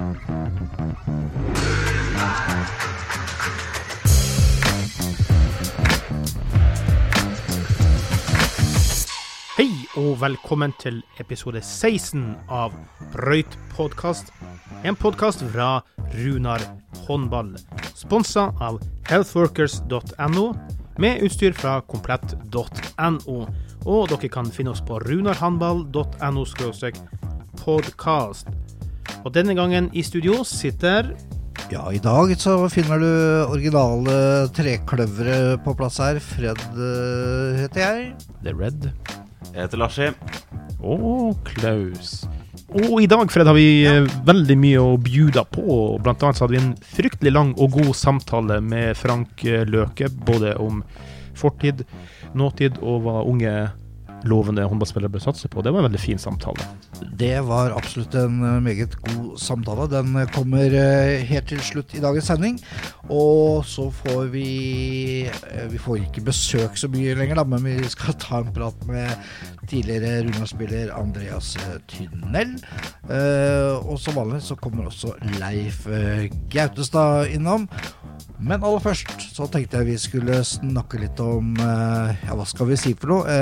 Hei og velkommen til episode 16 av Brøyt podkast. En podkast fra Runar håndball. Sponsa av healthworkers.no, med utstyr fra komplett.no. Og dere kan finne oss på runarhandball.no podkast. Og denne gangen i studio sitter Ja, i dag så finner du originale trekløvere på plass her. Fred eh, heter jeg. The Red Jeg heter Larsi. og Klaus. Og i dag, Fred, har vi ja. veldig mye å bjuda på. Blant annet så hadde vi en fryktelig lang og god samtale med Frank eh, Løke, både om fortid, nåtid og hva unge lovende håndballspillere bør satse på. Det var en veldig fin samtale. Det var absolutt en eh, meget god samtale. Den eh, kommer eh, helt til slutt i dagens sending. Og så får vi Vi får ikke besøk så mye lenger, da, men vi skal ta en prat med tidligere Runar-spiller Andreas Tynnell. Eh, og som vanlig så kommer også Leif Gautestad innom. Men aller først så tenkte jeg vi skulle snakke litt om Ja, hva skal vi si for noe?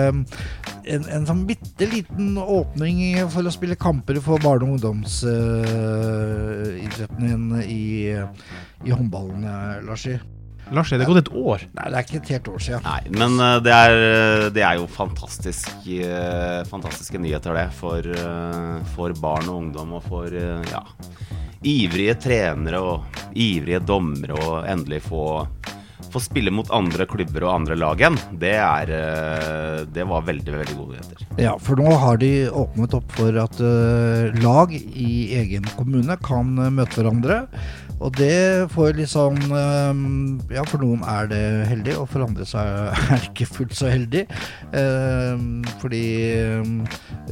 Eh, en, en sånn bitte liten åpning for å spille kamper for barne- og ungdomsidretten din i, i håndballen, eh, Larsi. Lars, er det gått et år? Nei, det er ikke et helt år siden. Nei, men eh, det er, det er jo fantastisk, eh, fantastiske nyheter, det. For, eh, for barn og ungdom og for eh, ja, ivrige trenere og ivrige dommere å endelig få, få spille mot andre klubber og andre lag igjen. Det, er, eh, det var veldig, veldig gode nyheter. Ja, for nå har de åpnet opp for at eh, lag i egen kommune kan eh, møte hverandre. Og det får litt sånn eh, Ja, for noen er det heldig, og for andre så er det ikke fullt så heldig. Eh, fordi eh,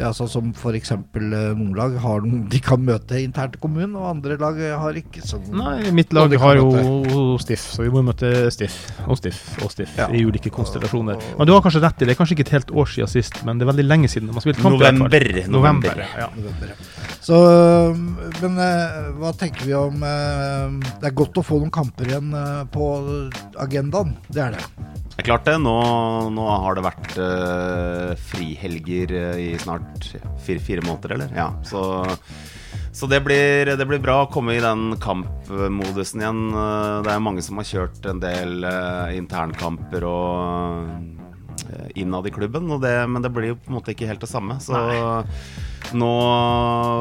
Ja, sånn som for eksempel eh, noen lag har noen de kan møte internt i kommunen, og andre lag har ikke sånn Nei, mitt lag har jo møte. Stiff, så vi må møte Stiff og Stiff og Stiff Ja. i ulike konstellasjoner. Men du har kanskje rett i det. er kanskje ikke et helt år siden sist, men det er veldig lenge siden. Man har spilt kamp i hvert fall. November. November. November. Ja. november. Så, men øh, hva tenker vi om øh, Det er godt å få noen kamper igjen øh, på agendaen. Det er det. Det er klart det. Nå, nå har det vært uh, frihelger eh, i snart fire, fire måneder, eller? Ja, så, så det, blir, det blir bra å komme i den kampmodusen igjen. Eh, Det er mange som har kjørt en del uh, internkamper og eh, innad i klubben, det, men det blir jo på en måte ikke helt det samme. Så nå,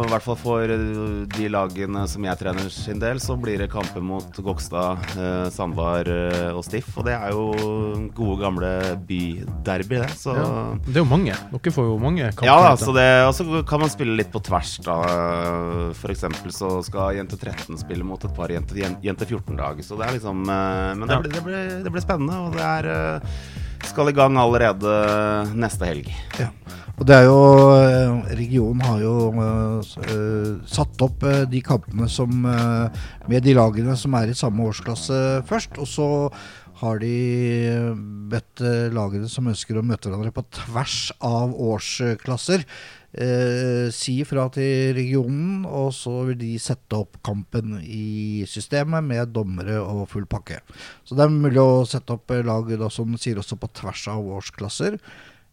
i hvert fall for de lagene som jeg trener sin del, så blir det kamper mot Gokstad, eh, Sandvar eh, og Stiff. Og det er jo gode, gamle byderby, det. Så Ja. Det er jo mange. Dere får jo mange kamper. ja, da, så det, og så kan man spille litt på tvers, da. Eksempel så skal jente 13 spille mot et par jente, jente 14-lag. Så det er liksom eh, Men det Ja. blir, det, blir, det blir spennende, og det er Skal i gang allerede neste helg. Ja. Og det er jo øh, Regionen har jo uh, satt opp uh, de kampene som uh, med de lagene som er i samme årsklasse først. Og så har de bedt lagene som ønsker å møte hverandre på tvers av årsklasser, eh, si fra til regionen, og så vil de sette opp kampen i systemet med dommere og full pakke. Så det er mulig å sette opp eh, lag da, som sier også på tvers av årsklasser.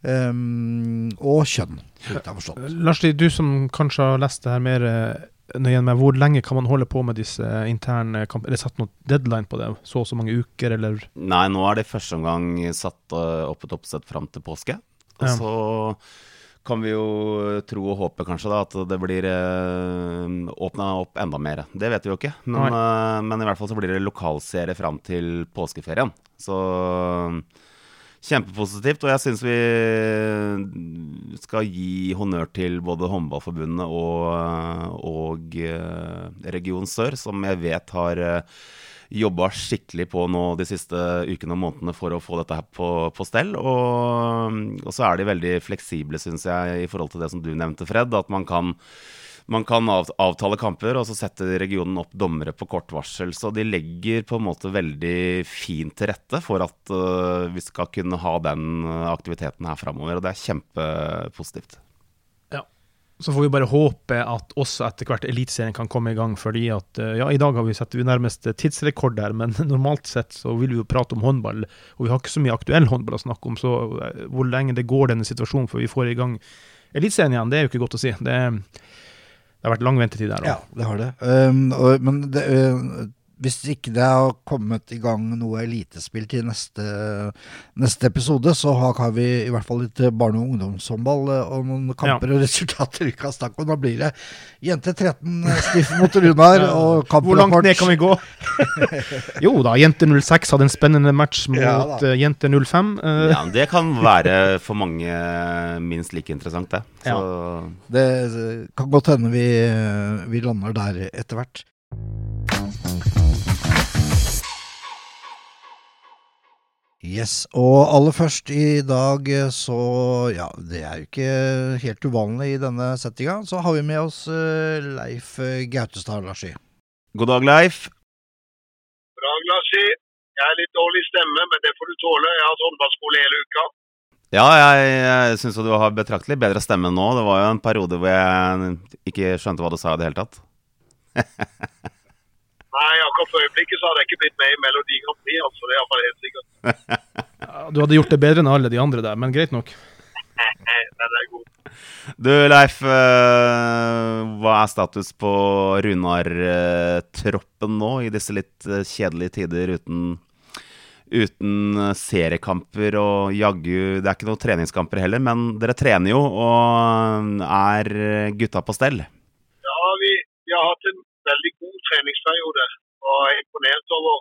ehm, og kjønn, så vidt jeg har forstått. Lars, du som kanskje har lest det her mer eh, nøye enn meg, hvor lenge kan man holde på med disse interne kampene? Er det satt noen deadline på det? Så og så mange uker, eller? Nei, nå er det i første omgang satt eh, opp et oppsett fram til påske. Og Ja. Kan vi jo tro og håpe kanskje da at det blir eh, åpna opp enda mer. Det vet vi jo ikke. Men, eh, men i hvert fall så blir det lokalserie fram til påskeferien. Så kjempepositivt. Og jeg syns vi skal gi honnør til både Håndballforbundet og, og eh, Region Sør, som jeg vet har eh, jobba skikkelig på nå de siste ukene og månedene for å få dette her på, på stell. Og, og så er de veldig fleksible, syns jeg, i forhold til det som du nevnte, Fred. At man kan, man kan avtale kamper, og så setter regionen opp dommere på kort varsel. Så de legger på en måte veldig fint til rette for at uh, vi skal kunne ha den aktiviteten her framover. Og det er kjempepositivt. Så får vi bare håpe at også etter hvert Eliteserien kan komme i gang. fordi at eh, ja, i dag har vi sett nærmest tidsrekord der, men normalt sett så vil vi jo prate om håndball. Og vi har ikke så mye aktuell håndball å snakke om, så eh, hvor lenge det går denne situasjonen før vi får i gang Eliteserien igjen, det er jo ikke godt å si. Det, det har vært lang ventetid der. Ja, det har det. Um, og, men det, uh, hvis ikke det har kommet i gang noe elitespill til neste, neste episode, så har, vi i hvert fall litt barne- og ungdomshåndball eh, og noen kamper ja. og resultater vi kan snakke om. Da blir det jente 13 eh, stiff mot Runar ja. og kamprapport. Hvor langt ned kan vi gå? jo da, jente 06 hadde en spennende match mot ja, uh, jente 05. Uh. Ja, det kan være for mange minst like interessant, det. Så. Det kan godt hende vi, vi lander der etter hvert. Yes, og aller først i dag så Ja, det er jo ikke helt uvanlig i denne settinga. Så har vi med oss uh, Leif eh, Gautestad Larsi. God dag, Leif. God dag, Larsi. Jeg er litt dårlig stemme, men det får du tåle. Jeg har hatt håndballskole hele uka. Ja, jeg, jeg syns du har betraktelig bedre stemme nå. Det var jo en periode hvor jeg ikke skjønte hva du sa i det hele tatt. Nei, akkurat for øyeblikket så hadde jeg ikke blitt med i Melodi Grand Prix, altså. Det er iallfall helt sikkert. Du hadde gjort det bedre enn alle de andre der, men greit nok. Den er god. Du Leif, eh, hva er status på Runar-troppen nå, i disse litt eh, kjedelige tider uten, uten seriekamper og jaggu Det er ikke noen treningskamper heller, men dere trener jo, og er gutta på stell? Ja, vi, vi har hatt en veldig god treningsperiode. Og er imponert over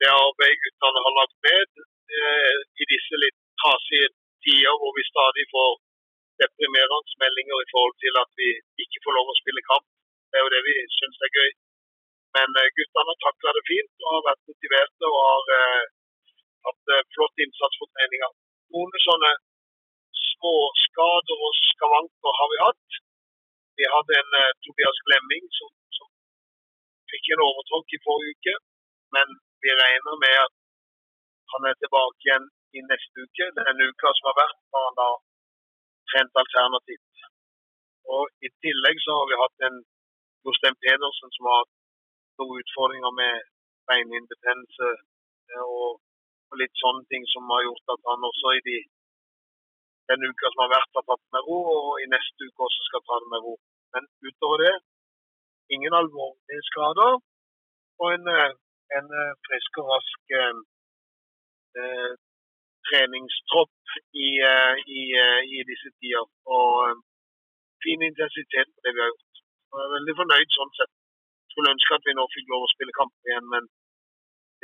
det arbeidet guttene har lagt ned eh, i disse litt trasige tider hvor vi stadig får deprimerende meldinger i forhold til at vi ikke får lov å spille kamp. Det er jo det vi syns er gøy. Men eh, guttene har takla det fint og har vært motiverte og har eh, hatt eh, flott innsats for treninga. Noen sånne småskader og skavanker har vi hatt. Vi hadde en eh, Tobias Glemming som fikk en overtråkk i forrige uke, men vi regner med at han er tilbake igjen i neste uke. Den uka som har vært, har han da trent alternativt. Og I tillegg så har vi hatt en Jostein Pedersen som har hatt noen utfordringer med beininbetennelse eh, og, litt sånne ting som har gjort at han også i de, den uka som har vært, har tatt med ro, og i neste uke også skal ta det med ro. Men utover det ingen alvorlige skader. Og en, eh, en eh, frisk og rask eh, eh treningstropp i, i, i, disse tider. Og fin intensitet på det vi har gjort. Jeg er veldig fornøyd sånn sett. Skulle ønske at vi nå fikk lov å spille kamp igjen, men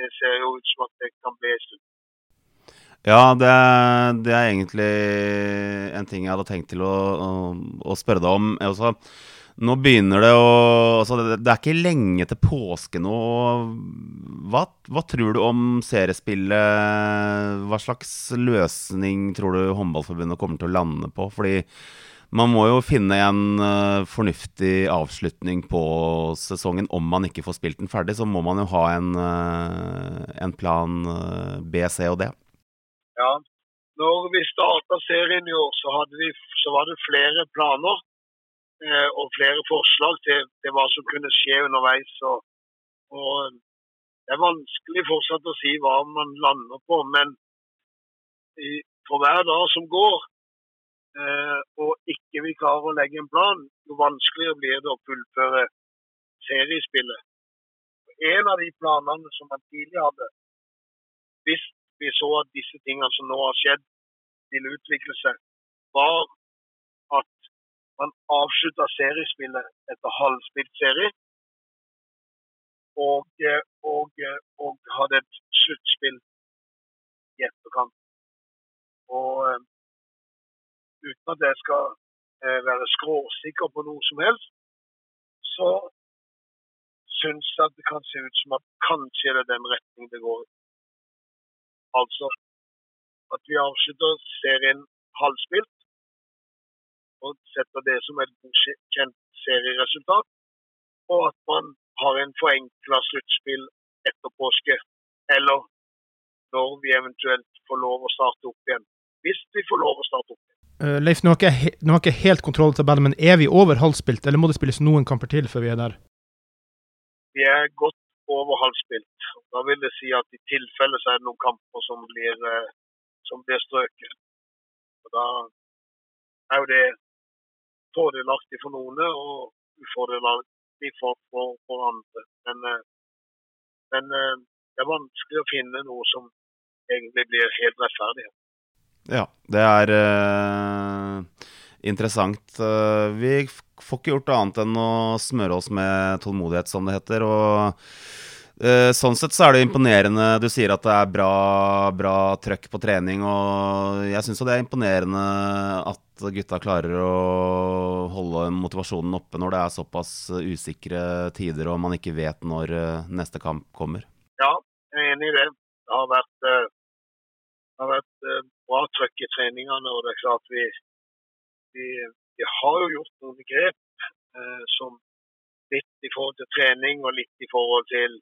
det ser jo ut som at det kan bli en stund. Ja, det, det, er egentlig en ting jeg hadde tenkt til å, å, å spørre deg om. Også, nå begynner det å altså det, det, er ikke lenge til påske nå. Hva, hva, tror du om seriespillet? Hva slags løsning tror du Håndballforbundet kommer til å lande på? Fordi man må jo finne en uh, fornuftig avslutning på sesongen. Om man ikke får spilt den ferdig, så må man jo ha en, uh, en plan uh, B, C og D. Ja, når vi starta serien i år, så, vi, så var det flere planer. Eh, og flere forslag til, til, hva som kunne skje underveis. Og, og, Det er vanskelig fortsatt å si hva man lander på, men for hver dag som går eh, og ikke vi klarer å legge en plan, jo vanskeligere blir det å fullføre seriespillet. En av de planene som man tidligere hadde, hvis vi så at disse tingene som nå har skjedd, vil utvikle seg, var man avslutta seriespillet etter halvspilt serie. Og, eh, og, eh, og, hadde et sluttspill i etterkant. Og uh, uten at jeg skal uh, være skråsikker på noe som helst, så syns jeg at det kan se ut som at kanskje det er den retning det går i. Altså at vi avslutter serien halvspilt, og setter det som et godkjent serieresultat. Og at man har en forenkla sluttspill etter påske. Eller når vi eventuelt får lov å starte opp igjen. Hvis vi får lov å starte opp igjen. Uh, Leif, nå har, ikke, nå har ikke helt kontroll på tabellen, men er vi over halvspilt, eller må det spilles noen kamper til før vi er der? Vi er godt over halvspilt. Da vil det si at i tilfelle så er det noen kamper som blir, uh, som blir strøket. Og da er jo det fordelaktig for noen og ufordelaktig for, for, for andre. Men, uh, men det er vanskelig å finne noe som egentlig blir helt rettferdig. Ja, det er uh, interessant. Uh, vi får ikke gjort annet enn å smøre oss med tålmodighet, som det heter. og Sånn sett så er det imponerende. Du sier at det er bra, bra trøkk på trening. Og jeg syns det er imponerende at gutta klarer å holde motivasjonen oppe når det er såpass usikre tider og man ikke vet når neste kamp kommer. Ja, jeg er enig i det. Det har vært, det har vært bra trøkk i treningene. og det er klart Vi, vi, vi har jo gjort noen grep eh, som litt i forhold til trening og litt i forhold til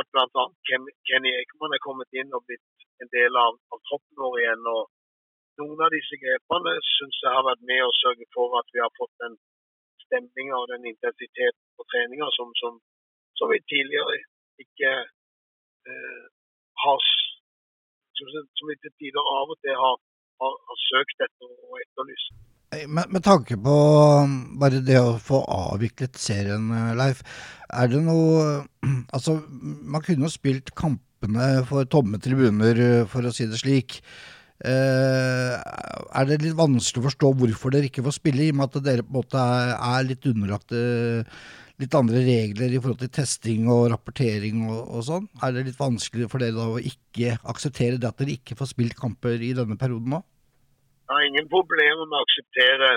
at bl.a. Kenny Ekman er kommet inn og blitt en del av, av troppen vår igjen. og Noen av disse grepene syns jeg har vært med å sørge for at vi har fått den stemninga og den intensiteten på treninga som, som, som, vi tidligere ikke eh, har som vi til tider av og til har, har, har søkt etter og etterlyst. Med, med, tanke på um, bare det å få avviklet serien, eh, Leif. Er det noe Altså, man kunne jo spilt kampene for tomme tribuner, eh, for å si det slik. Eh, er det litt vanskelig å forstå hvorfor dere ikke får spille, i og med at dere på en måte er, litt underlagt eh, litt andre regler i forhold til testing og rapportering og, og, sånn? Er det litt vanskelig for dere da å ikke akseptere det at dere ikke får spilt kamper i denne perioden nå? Jeg har ingen problemer med å akseptere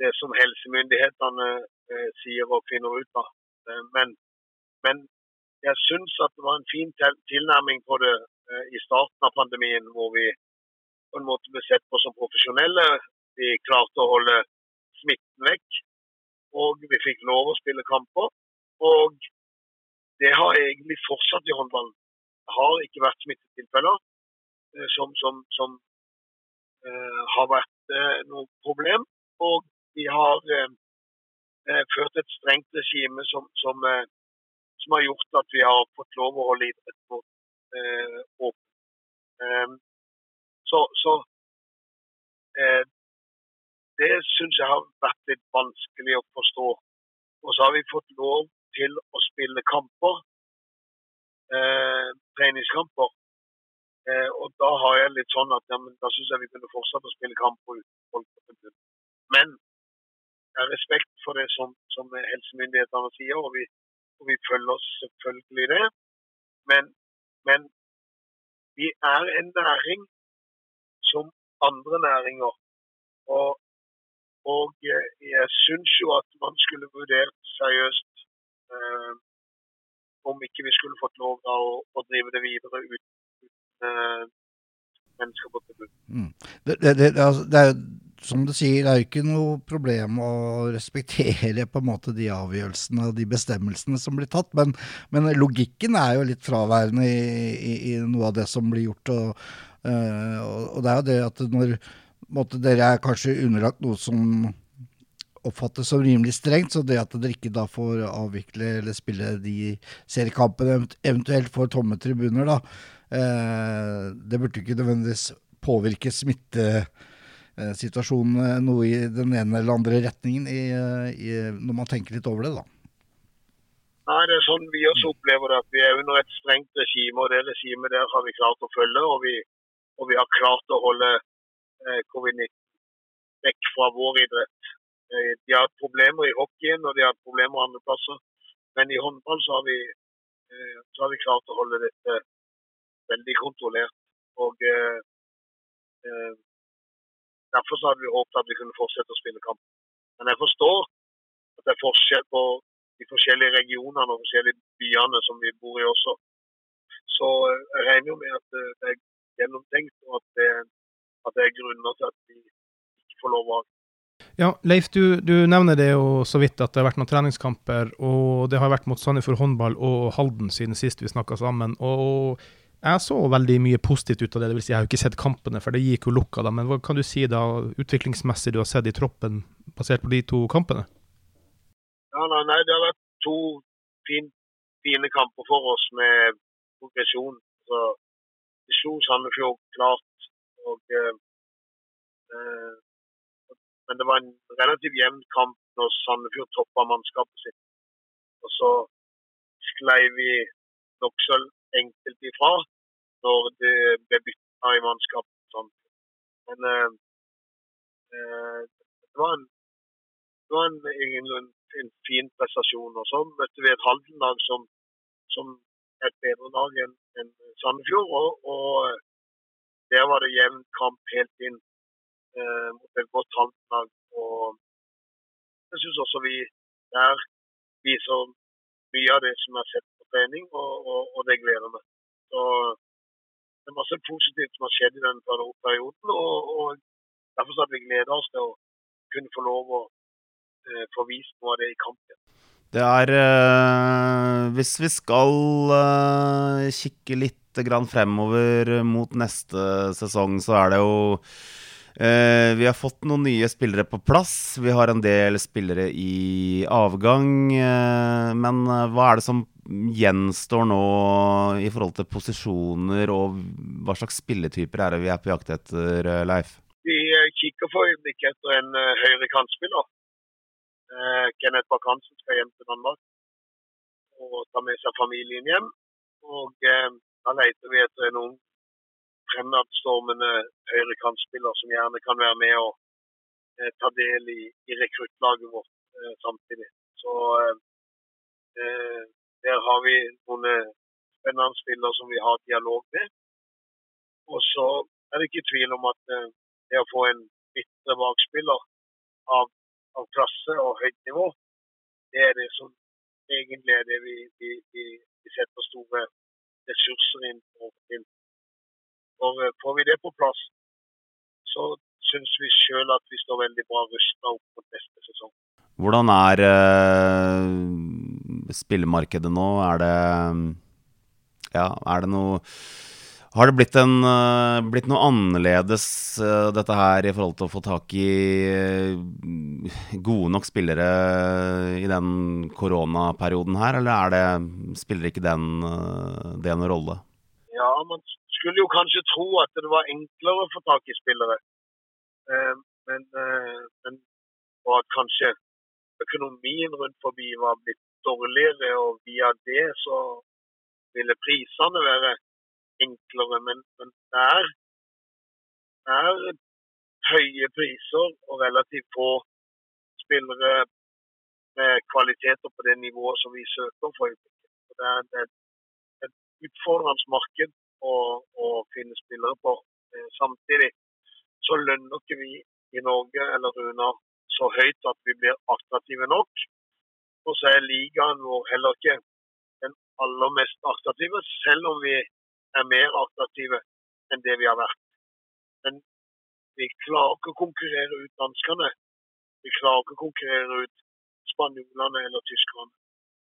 det som helsemyndighetene eh, sier og finner ut av. Eh, men, men, jeg syns at det var en fin tilnærming på det eh, i starten av pandemien, hvor vi på en måte ble sett på som profesjonelle. Vi klarte å holde smitten vekk og vi fikk lov å spille kamper. Og det har egentlig fortsatt i håndballen. Det har ikke vært smittetilfeller eh, som, som, som uh, har vært uh, noe problem. Og vi har uh, ført et strengt regime som, som, som, har gjort at vi har fått lov å holde idretten åpen. Um, så, eh, det syns jeg har vært litt vanskelig å forstå. Og så har vi fått lov til å spille kamper, eh, treningskamper. Eh, og da har jeg litt sånn at ja, da syns jeg vi kunne fortsatt å spille kamper uten folk. Men jeg har respekt for det som, som helsemyndighetene sier, og vi, og vi, følger selvfølgelig det. Men, men vi er en næring som andre næringer. Og og eh, jeg syns jo at man skulle vurdert seriøst eh, om ikke vi skulle fått lov da å, å drive det videre uten, eh, mennesker på tribunen. Mm. Det, det, det, altså, det, er som du sier, det er jo ikke noe problem å respektere på en måte de avgjørelsene og de bestemmelsene som blir tatt, men, men logikken er jo litt fraværende i, i, i, noe av det som blir gjort. Og, uh, og det er jo det at når måte, dere er kanskje underlagt noe som oppfattes som rimelig strengt, så det at dere ikke da får avvikle eller spille de seriekampene, eventuelt får tomme tribuner, da, eh, det burde ikke nødvendigvis påvirke smittesituasjonen eh, noe i den ene eller andre retningen i, i, når man tenker litt over det, da. Nei, det er sånn vi også opplever det. at Vi er under et strengt regime, og det regimet der har vi klart å følge. Og vi, og vi har klart å holde Eh, covid-19 vekk fra vår idrett. Eh, de har hatt problemer i hockeyen og de har hatt problemer andre plasser. Men i håndball så har, vi, eh, så har vi klart å holde dette veldig kontrollert. Og eh, Derfor så hadde vi håpet at vi kunne fortsette å spille kamp. Men jeg forstår at det er forskjell på de forskjellige regionene og forskjellige byene som vi bor i også. Så jeg regner jo med at det er gjennomtenkt, og at det at det er grunner til at vi ikke får lov å ja, Leif, du, du, nevner det jo så vidt at det har vært noen treningskamper, og det har vært mot Sandefjord håndball og Halden siden sist vi snakka sammen. og Jeg så veldig mye positivt ut av det. det vil si, Jeg har jo ikke sett kampene, for det gikk jo lukka. da, Men hva kan du si da utviklingsmessig du har sett i troppen, basert på de to kampene? Ja, nei, nei, Det har vært to fin, fine kamper for oss med progresjon. Så vi slo Sandefjord klart. og eh, eh, Men det var en relativt jevn kamp når Sandefjord toppa mannskapet sitt. Og så sklei vi nokså enkelt ifra når det ble bytta i mannskap. Sånn. Men eh, eh, det var en, det var en, en, en fin prestasjon. Og så møtte vi et Halden-lag som, som et bedre lag enn en Sandefjord. Og, og, der var det jevn kamp helt inn eh, mot et godt Halden-lag. Og jeg syns også vi der viser mye av det som jeg har sett trening, og, og, og det gleder meg. Så det er masse positivt som har skjedd i den perioden, og, og derfor at vi gleder oss til å kunne få lov å eh, få vist noe av det i kampen. Det er eh, Hvis vi skal eh, kikke litt grann fremover mot neste sesong, så er det jo Eh, vi har fått noen nye spillere på plass. Vi har en del spillere i avgang. Eh, men eh, hva er det som gjenstår nå i forhold til posisjoner, og hva slags spilletyper er det vi er på jakt etter, Leif? Vi kikker for øyeblikket etter en uh, høyre kantspiller. Kenneth Bakk-Hansen skal hjem til Danmark og ta med seg familien hjem. Og eh, Da leter vi etter en ung fremadstormende høyrekantspiller som gjerne kan være med og eh, ta del i, i rekruttlaget vårt eh, samtidig. Så eh, eh der har vi noen eh, spennende spillere som vi har dialog med. Og så er det ikke tvil om at eh, det å få en ytre bakspiller av, av, klasse og høyt nivå, det er det som egentlig er det vi, vi, vi, vi setter store ressurser inn til for eh, får vi det på plass, så syns vi sjøl at vi står veldig bra rusta opp mot neste sesong. Hvordan er uh, spillemarkedet nå? Er det Ja, er det noe har det blitt, en, uh, blitt noe annerledes uh, dette her i forhold til å få tak i gode nok spillere i den koronaperioden her, eller er det, spiller ikke den, det noen rolle? Ja, man skulle jo kanskje tro at det var enklere å få tak i spillere. Eh, men, eh, men og at kanskje økonomien rundt forbi var blitt dårligere, og via det så ville prisene være enklere. Men, men det, er, høye priser og relativt få spillere med kvaliteter på det nivået som vi søker for. Det er, det er et utfordrende marked å, å finne spillere på. Eh, samtidig så lønner ikke vi i Norge eller Runa så høyt at vi blir attraktive nok. Og så er ligaen vår heller ikke den aller mest attraktive, selv om vi er mer attraktive enn det vi har vært. Men vi klarer ikke å konkurrere ut danskene. Vi klarer ikke å konkurrere ut spanjolene eller tyskerne.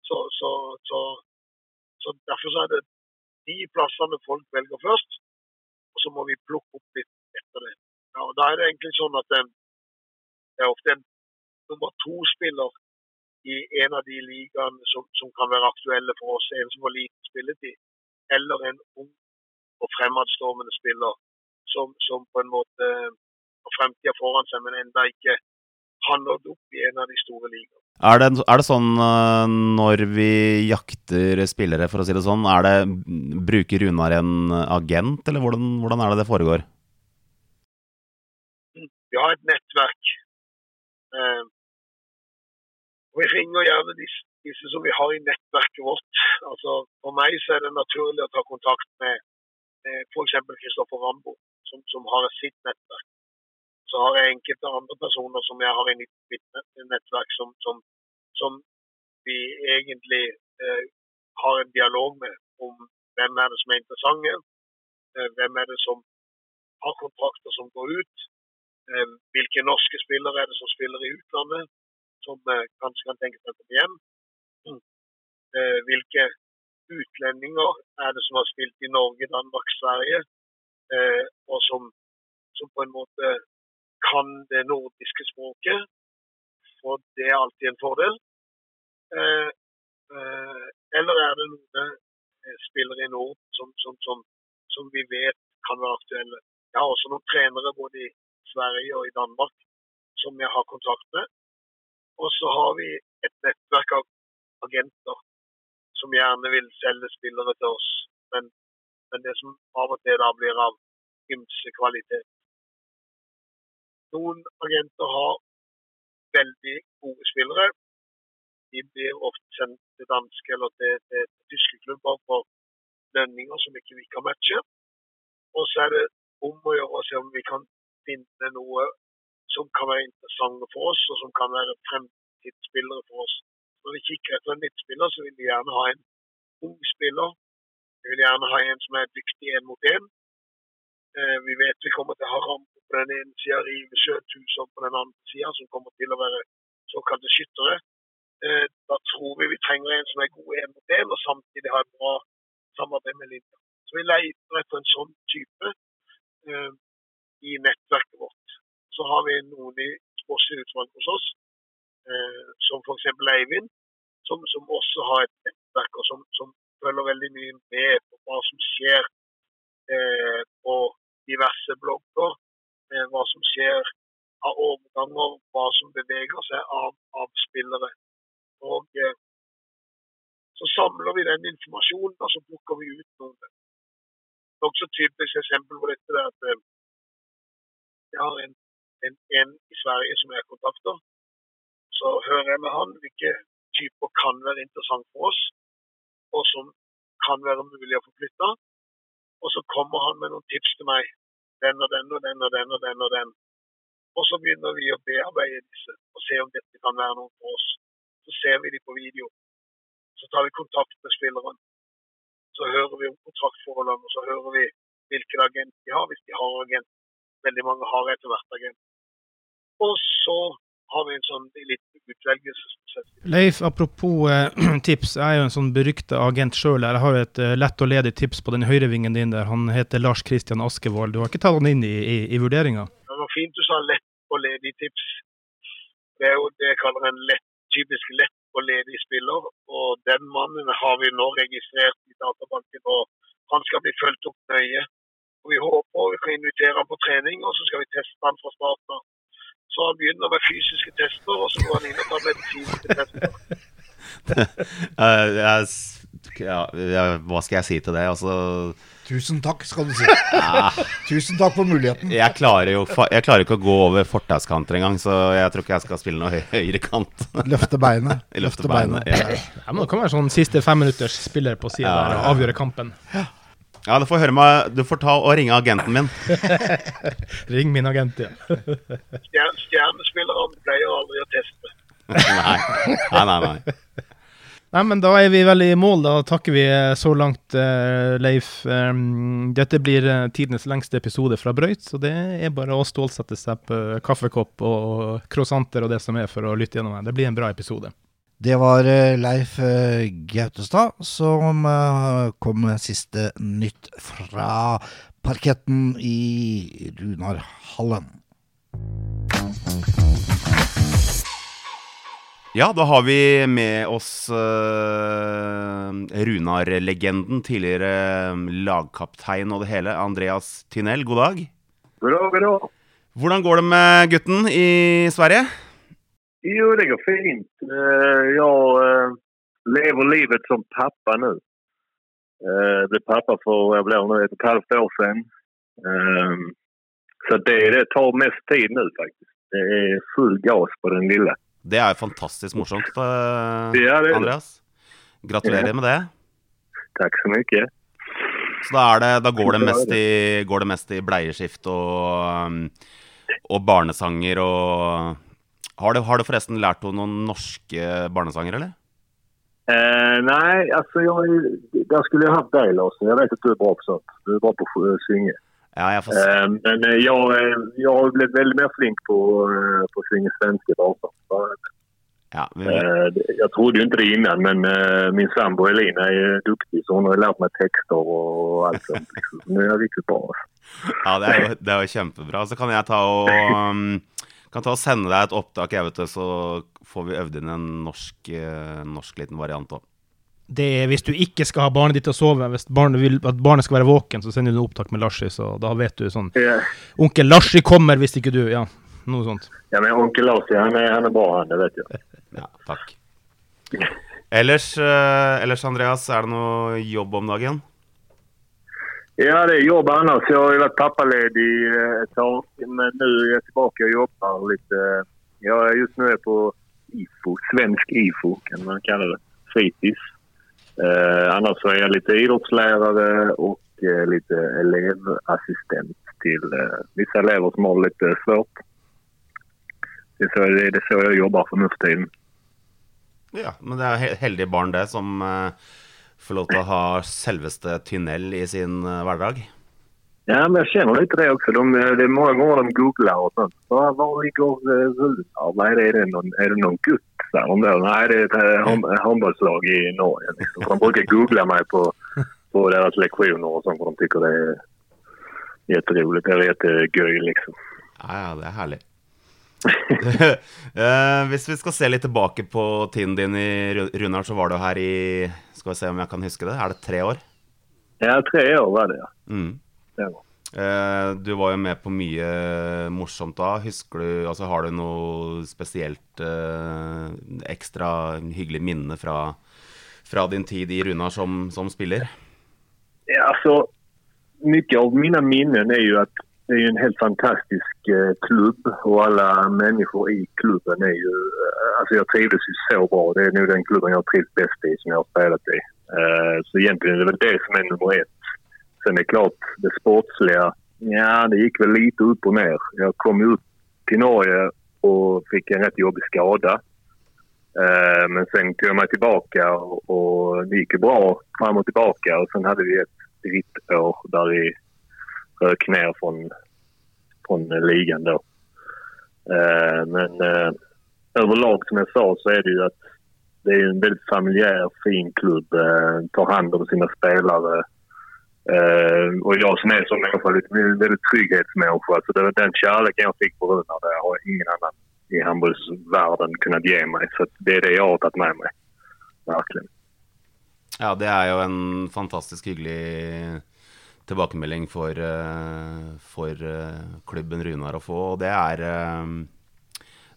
Så, så, så, så derfor er det de plassene folk velger først. Og så må vi plukke opp litt etter det. Ja, og Da er det egentlig sånn at det er ofte en nummer to-spiller i en av de ligaene som, som, kan være aktuelle for oss. En som har liten spilletid. Eller en ung og fremadstormende spiller som, som på en måte har fremtida foran seg, men enda ikke har nådd opp i en av de store ligaene. Er det, er det, sånn uh, når vi jakter spillere, for å si det sånn, er det, bruker Runar en agent, eller hvordan, hvordan, er det det foregår? Vi har et nettverk. Uh, vi ringer gjerne disse, disse, som vi har i nettverket vårt. Altså, for meg så er det naturlig å ta kontakt med, med f.eks. Kristoffer Rambo, som, som har sitt nettverk så har jeg enkelte andre personer som jeg har i mitt nettverk, som, som, som vi egentlig eh, har en dialog med om hvem er det som er interessante, eh, hvem er det som har kontrakter som går ut, eh, hvilke norske spillere er det som spiller i utlandet, som eh, kanskje kan tenke seg å komme hjem, eh, hvilke utlendinger er det som har spilt i Norge, Danmark, Sverige, eh, og som, som, på en måte kan det nordiske språket. For det er alltid en fordel. Eller er det noen spillere i nord som, som, som, som, vi vet kan være aktuelle. Jeg har også noen trenere både i Sverige og i Danmark som jeg har kontakt med. Og så har vi et nettverk av agenter som gjerne vil selge spillere til oss. Men, men det som av og til da blir av ymse kvalitet. Noen agenter har veldig gode spillere. De blir ofte sendt til danske eller til, til, tyske klubber for lønninger som ikke vi kan matche. Og så er det om å gjøre å se om vi kan finne noe som kan være interessante for oss, og som kan være fremtidsspillere for oss. Når vi kikker etter en midtspiller, så vil vi gjerne ha en ung spiller. Vi vil gjerne ha en som er dyktig én mot én. Eh, vi vet vi kommer til å ha rampe på den ene sida, Rive Sjøtusen på den andre sida, som kommer til å være såkalte skyttere. Eh, da tror vi vi trenger en som er god én mot én, og samtidig har et bra samarbeid med linja. Så vi leter etter en sånn type eh, i nettverket vårt. Har vi noen i sportslig utvalg hos oss Eh, som f.eks. Eivind, som, som, også har et nettverk og som, som, følger veldig mye med på hva som skjer eh, på diverse blogger. Eh, hva som skjer av overganger, hva som beveger seg av, av spillere. Og eh, så samler vi den informasjonen, og så plukker vi ut noen. Det er også typisk eksempel på dette der at eh, jeg har en, en, en i Sverige som jeg kontakter så hører jeg med han hvilke typer kan være interessant for oss, og som kan være mulig å få flytta. Og så kommer han med noen tips til meg. Den og den og den og den og den. Og den. Og så begynner vi å bearbeide disse og se om dette kan være noe for oss. Så ser vi de på video. Så tar vi kontakt med spilleren. Så hører vi om kontraktforholdene, og så hører vi hvilken agent de har, hvis de har agent. Veldig mange har etter hvert agent. Og så har vi en sånn litt utvelgelsesprosess. Leif, apropos eh, tips. Jeg er jo en sånn berykta agent sjøl. Jeg har et eh, lett og ledig tips på den høyrevingen din der. Han heter Lars Kristian Askevold. Du har ikke tatt han inn i, i, i vurderinga? Det var fint du sa lett og ledig tips. Det er jo det jeg kaller en lett, typisk lett og ledig spiller. Og den mannen har vi nå registrert i databanken, og han skal bli fulgt opp nøye. Og Vi håper vi kan invitere han på trening, og så skal vi teste han fra starten av. Så han begynner med fysiske tester, og så går han inn og tar medisinske tester. jeg, ja, hva skal jeg si til det? Altså Tusen takk, skal du si. Tusen takk for muligheten. Jeg klarer jo jeg klarer ikke å gå over fortauskanter engang, så jeg tror ikke jeg skal spille noe høy, høyere kant. Løfte beinet. Løfte beinet, ja. ja. men Det kan være sånn siste femminutters spiller på sida ja, og avgjøre kampen. Ja. Ja, du får høre meg Du får ta og ringe agenten min. Ring min agent, ja. Stjernespillerne pleier aldri å teste. nei. nei, nei, nei. Nei, men Da er vi vel i mål. Da takker vi så langt, uh, Leif. Um, dette blir uh, tidenes lengste episode fra Brøyt, så det er bare å stålsette seg på kaffekopp og croissanter og det som er for å lytte gjennom det. Det blir en bra episode. Det var eh, Leif eh, Gautestad som eh, kom med siste nytt fra parketten i Runarhallen. Ja, da har vi med oss uh, Runar-legenden, tidligere lagkaptein og det hele, Andreas Tynell. God dag. God dag, god dag. Hvordan går det med gutten i Sverige? Jo, det går fint. Eh, jag eh, lever livet som pappa nu. Jag eh, blev pappa för jag blev nu ett och ett halvt år sedan. Så det, det tar mest tid nu faktiskt. Det är full gas på den lilla. Det er fantastisk morsomt, ja, det Andreas. Gratulerer ja. med det. Takk så mye. Så da, det, da går, det mest i, går det mest i bleieskift og, og barnesanger og har du, har du forresten lært henne noen norske barnesanger, eller? Eh, nei, altså jeg, Da skulle jeg hatt deg, Larsen. Jeg vet at du er bra på sånt. Du er bra på å synge. Ja, jeg får. Eh, men eh, jeg, jeg har blitt veldig mer flink på, eh, på å synge svenske danser. Ja, vi, Eh, jeg trodde jo ikke det innan men eh, min sambo Elina er duktig så hun har lært meg tekster og alt sånt. liksom. Nu er jag riktigt bra. ja, det er, jo, det er jo kjempebra. Så kan jeg ta og um, kan ta og sende deg et opptak, jeg vet det, så får vi øvd inn en norsk, eh, norsk liten variant òg. Det er hvis du ikke skal ha barnet ditt til å sove, hvis barnet vil at barnet skal være våken, så sender du en opptak med Larsi, så da vet du sånn yeah. Onkel Larsi kommer hvis ikke du Ja, noe sånt. Ja men onkel Larsi, han er, han er bra han, det vet du. Ja, takk. Ellers, eh, ellers, Andreas, er det noe jobb om dagen? Ja det er jobb ellers. Jeg har vært pappaledig et ett tag men nu är jag tillbaka och jobbar lite. Jag just nu är på IFO, svensk IFO kan man kalla det. Fritids. Eh, annars så är jag lite idrottslärare och eh, lite elevassistent till eh, vissa elever som har lite svårt. Det är, så, det är så jag jobbar för nu. Ja, men det er he- heldige barn, det, som eh, får lov til å ha selveste tunnel i sin eh, hverdag. Ja, men Jeg kjenner litt det også. De, det er mange ganger de googler og sånt. Hva var ligger eh, Er, det? noen, er det noen gutt? Der? Nej, det er et eh, i Norge. Liksom. De bruker google meg på, på deres leksjoner og sånn, for de syns det er är Det er jättegöj liksom. Ja, ja, det er herlig. Eh, hvis vi skal se litt tilbake på tiden din i Ru- Runar, så var du her i Skal vi se om jeg kan huske det. Er det tre år? Ja, tre år var det ja. Mm. Det. Eh, du var jo med på mye morsomt da. Husker du Altså, har du noe spesielt eh, ekstra hyggelig minne fra, fra din tid i Runar som, som spiller? Ja, altså, Mye av mine minnen er jo at det er jo en helt fantastisk eh, klubb og alle mennesker i klubben er jo altså Jeg jag trivdes ju så bra. Det er nå den klubben jeg har trivs best i som jeg har spilt i. Eh, så egentlig, det er det som er nummer ett. Sen är det klart, det sportsliga, ja det gick väl lite upp och ner. Jag kom ut till Norge och fick en rätt jobbig skada. Eh, men sen kom jag tillbaka och, det gick bra fram och tillbaka och sen hade vi ett drittår där vi rök ner från, från ligan då. Eh, men eh, överlag som jag sa så är det ju att det är en väldigt familjär, fin klubb. Tar hand om sina spelare. Eh, och jag som är som människa, lite väldigt trygghetsmänniska. Så det den kärleken jag fick på Runar, det har ingen annan i handbollsvärlden kunnat ge mig. Så det är det jag har tagit med mig. Verkligen. Ja, det er jo en fantastisk hyggelig tilbakemelding for, eh, for eh, klubben Runar å få, og det er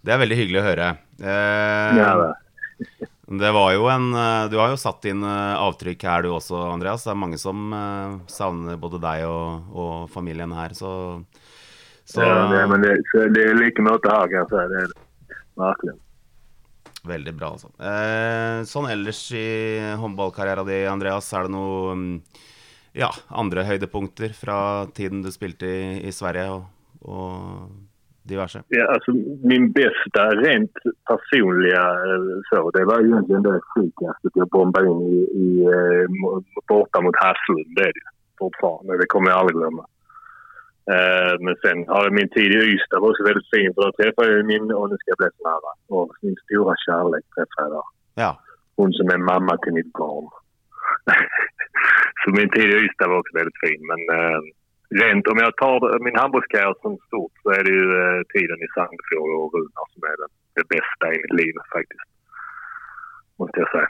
Det er veldig hyggelig å høre. Uh, Ja, det. Det var jo en eh, Du har jo satt inn eh, avtrykk her du også, Andreas. Det er mange som eh, savner både deg og, og familien her, så, så ja, det, men det, det er like mye här kan her. säga. Det er det. Verkligen. Veldig bra, altså. Eh, sånn ellers i håndballkarrieren din, Andreas, er det noe mm, ja, andre høydepunkter fra tiden du spilte i, i Sverige og, og diverse? Ja, alltså, min bästa rent personliga eh, så, det var egentligen det frikastet jag bombade in i, i eh, borta mot Haslund. Det är det fortfarande. Det kommer jag aldrig glömma. Uh, men sen har jeg min tid i Ystad var också väldigt fin för då träffade jag min, och nu ska jag bli så nära, och min stora kärlek träffade jag där. Ja. Hon som är mamma till mitt barn. så min tid i Ystad var också väldigt fin. Men eh, rent om jag tar min handbollskarriär som stort så är det ju eh, tiden i Sandefjord och Runar som är det, det bästa i mitt liv faktiskt. Måste jag säga.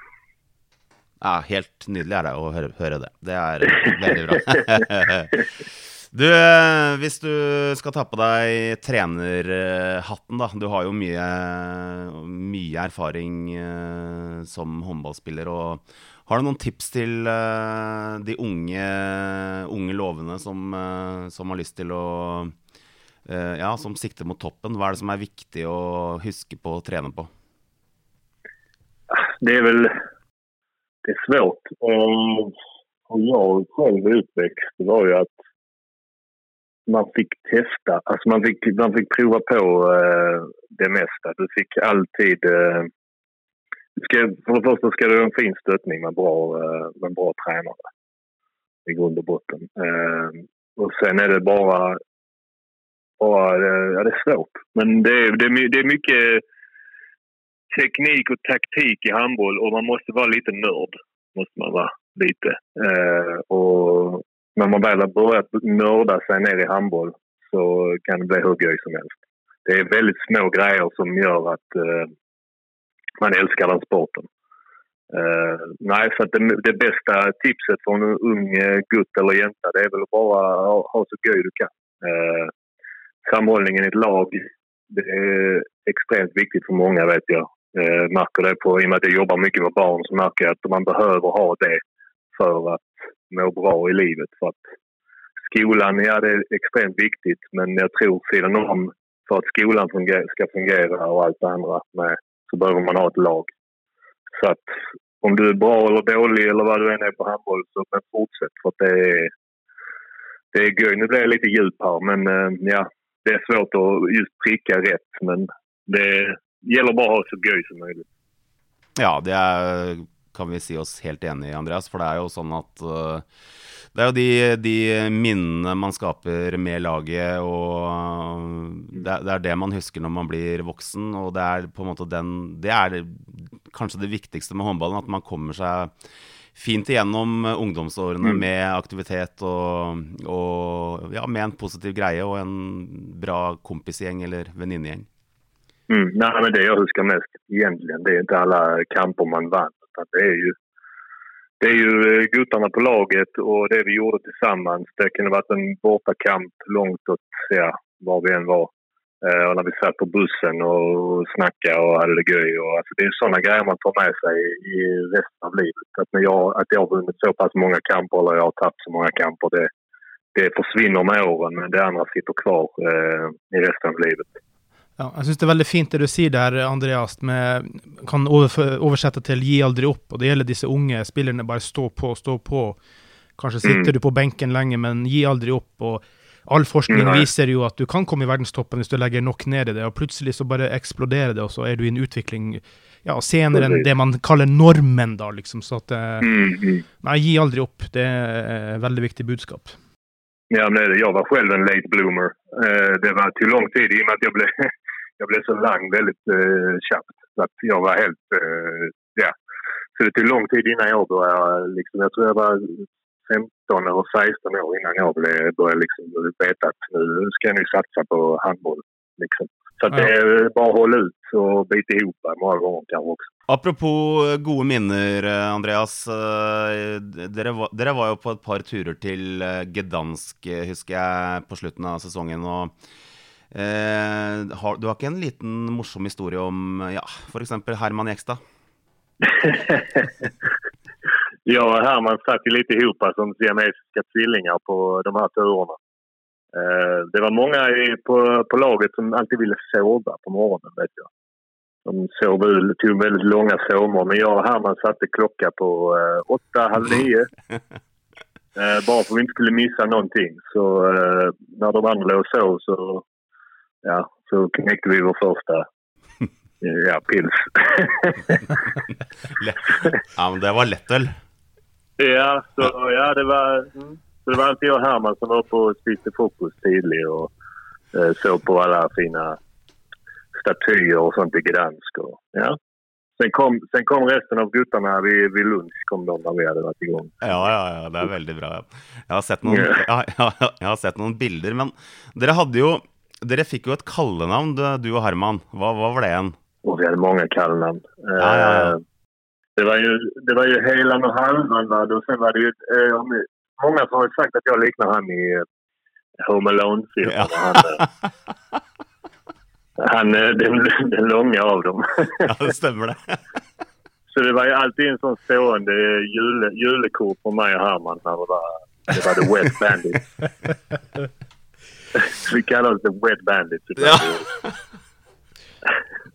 ja, helt nydelig er det å høre, høre det. Det er veldig bra. Du, eh, hvis du skal ta på deg trenerhatten, da. Du har jo mye, mye erfaring eh, som håndballspiller. og Har du noen tips til uh, de unge, unge lovene som, uh, som har lyst til å uh, Ja, som sikter mot toppen? Hva er det som er viktig å huske på å trene på? Det er vel det er svårt. Um, jeg selv utvekst var jo at man fikk testa. altså man fikk, man fick prova på det meste. Du fikk alltid... Ska, för det första ska du ha en fin stöttning med bra, eh, med bra tränare. I grund och botten. Eh, och sen är det bara... bara eh, ja, det är svårt. Men det är, det är, det är mycket teknik och taktik i handboll och man måste vara lite nörd. Måste man vara lite. Och när man väl har börjat nörda sig ner i handboll så kan det bli hur göj som helst. Det är väldigt små grejer som gör att man älskar den sporten. Uh, nej, så det, det, bästa tipset för en ung uh, gutt eller jänta det är väl bara ha, ha så göj du kan. Uh, samhållningen i ett lag det är extremt viktigt för många vet jag. Uh, märker det på, I och med att jag jobbar mycket med barn så märker jag att man behöver ha det för att må bra i livet. För att skolan, ja det är extremt viktigt men jag tror sidan om för att skolan funger ska fungera och allt det andra med så behöver man ha ett lag. Så att om du är bra eller dålig eller vad du än är på handboll så men fortsätt för att det är, det är göj. Nu blir jag lite djup här men eh, ja, det är svårt att just pricka rätt men det gäller bara att ha så gøy som möjligt. Ja, det er, kan vi si oss helt enig i, Andreas. For det er jo sånn at uh, det er jo de, de, minnene man skaper med laget, og det, det, er det man husker når man blir voksen. Og det er på en måte den Det er kanskje det viktigste med håndballen, at man kommer seg fint igjennom ungdomsårene mm. med aktivitet og, og, ja, med en positiv greie og en bra kompisgjeng eller venninnegjeng. Mm, Nei, men det jeg husker mest egentlig, det er ikke alle kamper man vann. Utan det er ju det är ju gutarna på laget och det vi gjorde tillsammans. Det kunde varit en bortakamp långt åt, ja, var vi än var. Eh, och när vi satt på bussen och snackade och hade det göj. Och, alltså, det är sådana grejer man tar med sig i resten av livet. Att, när jag, att jag har vunnit så pass många kamper eller jag har tappat så många kamper, det, det försvinner med åren. Men det andra sitter kvar eh, i resten av livet. Ja, jeg syns det er veldig fint det du sier der, Andreas, med, kan oversette til 'gi aldri opp'. og Det gjelder disse unge spillerne. Bare stå på, stå på. Kanskje sitter mm. du på benken lenge, men gi aldri opp. og All forskning viser jo at du kan komme i verdenstoppen hvis du legger nok ned i det, og plutselig så bare eksploderer det, og så er du i en utvikling ja, senere enn det man kaller normen, da, liksom. Så at eh, mm, mm. Nei, gi aldri opp. Det er et veldig viktig budskap. Ja, men Jeg var selv en late bloomer. Eh, det var til lang tid i og med at jeg blev jag blev så lang väldigt eh, snabbt. Så att jag var helt... Eh, ja. Så det tog lång tid innan jag började... Liksom, jag tror jag var 15 eller 16 år innan jag började liksom veta att nu ska jag nu satsa på handboll. Liksom. Så ja. det är bara att hålla ut och bita ihop många gånger kanske också. Apropos eh, gode minner, eh, Andreas. Eh, dere var, dere var, jo på et par turer til Gdansk, husker jeg, på slutten av sesongen. og Eh, har, du har ikke en liten morsom historie om ja, f.eks. Herman Jekstad? ja, Herman satt ju lite ihop som siamesiska tvillingar på de här turerna. Eh, det var många på, på laget som alltid ville sova på morgonen, vet jag. De sov tog väldigt långa sovmor. Men jag och Herman satte klocka på eh, åtta, halv nio. Bare bara för att vi inte skulle missa någonting. Så eh, när de andra låg och sov så ja, så knekte vi vår første ja, pils. ja, men det var lettøl? Ja, så, ja det, var, mm. så det var alltid jag og Herman som var på å spiste fokus tidlig og eh, så på alle fine statyer og sånt i Gdansk. Og, ja. Sen kom, sen kom resten av guttarna ved, ved lunsj kom de när vi hadde vært i gang. Ja, ja, ja, det er veldig bra. Jeg har sett noen, jeg, har, jeg, har sett noen bilder, men dere hadde jo dere fikk jo et kallenavn, du og Herman. Hva, hva var det igjen? Vi hadde mange kallenavn. Ja, ja, ja. Uh, det var jo, det var ju Helan och Halvan. Och sen var det ju, många har sagt at jeg liknar han i uh, Home Alone-filmen. Ja. Han, er den, den lange av dem. ja, det stemmer det. Så det var ju alltid en sånn stående jule, julekor på meg og Herman när det var, det var The Wet Bandit. Vi kaller oss The Wet Bandits. Ja.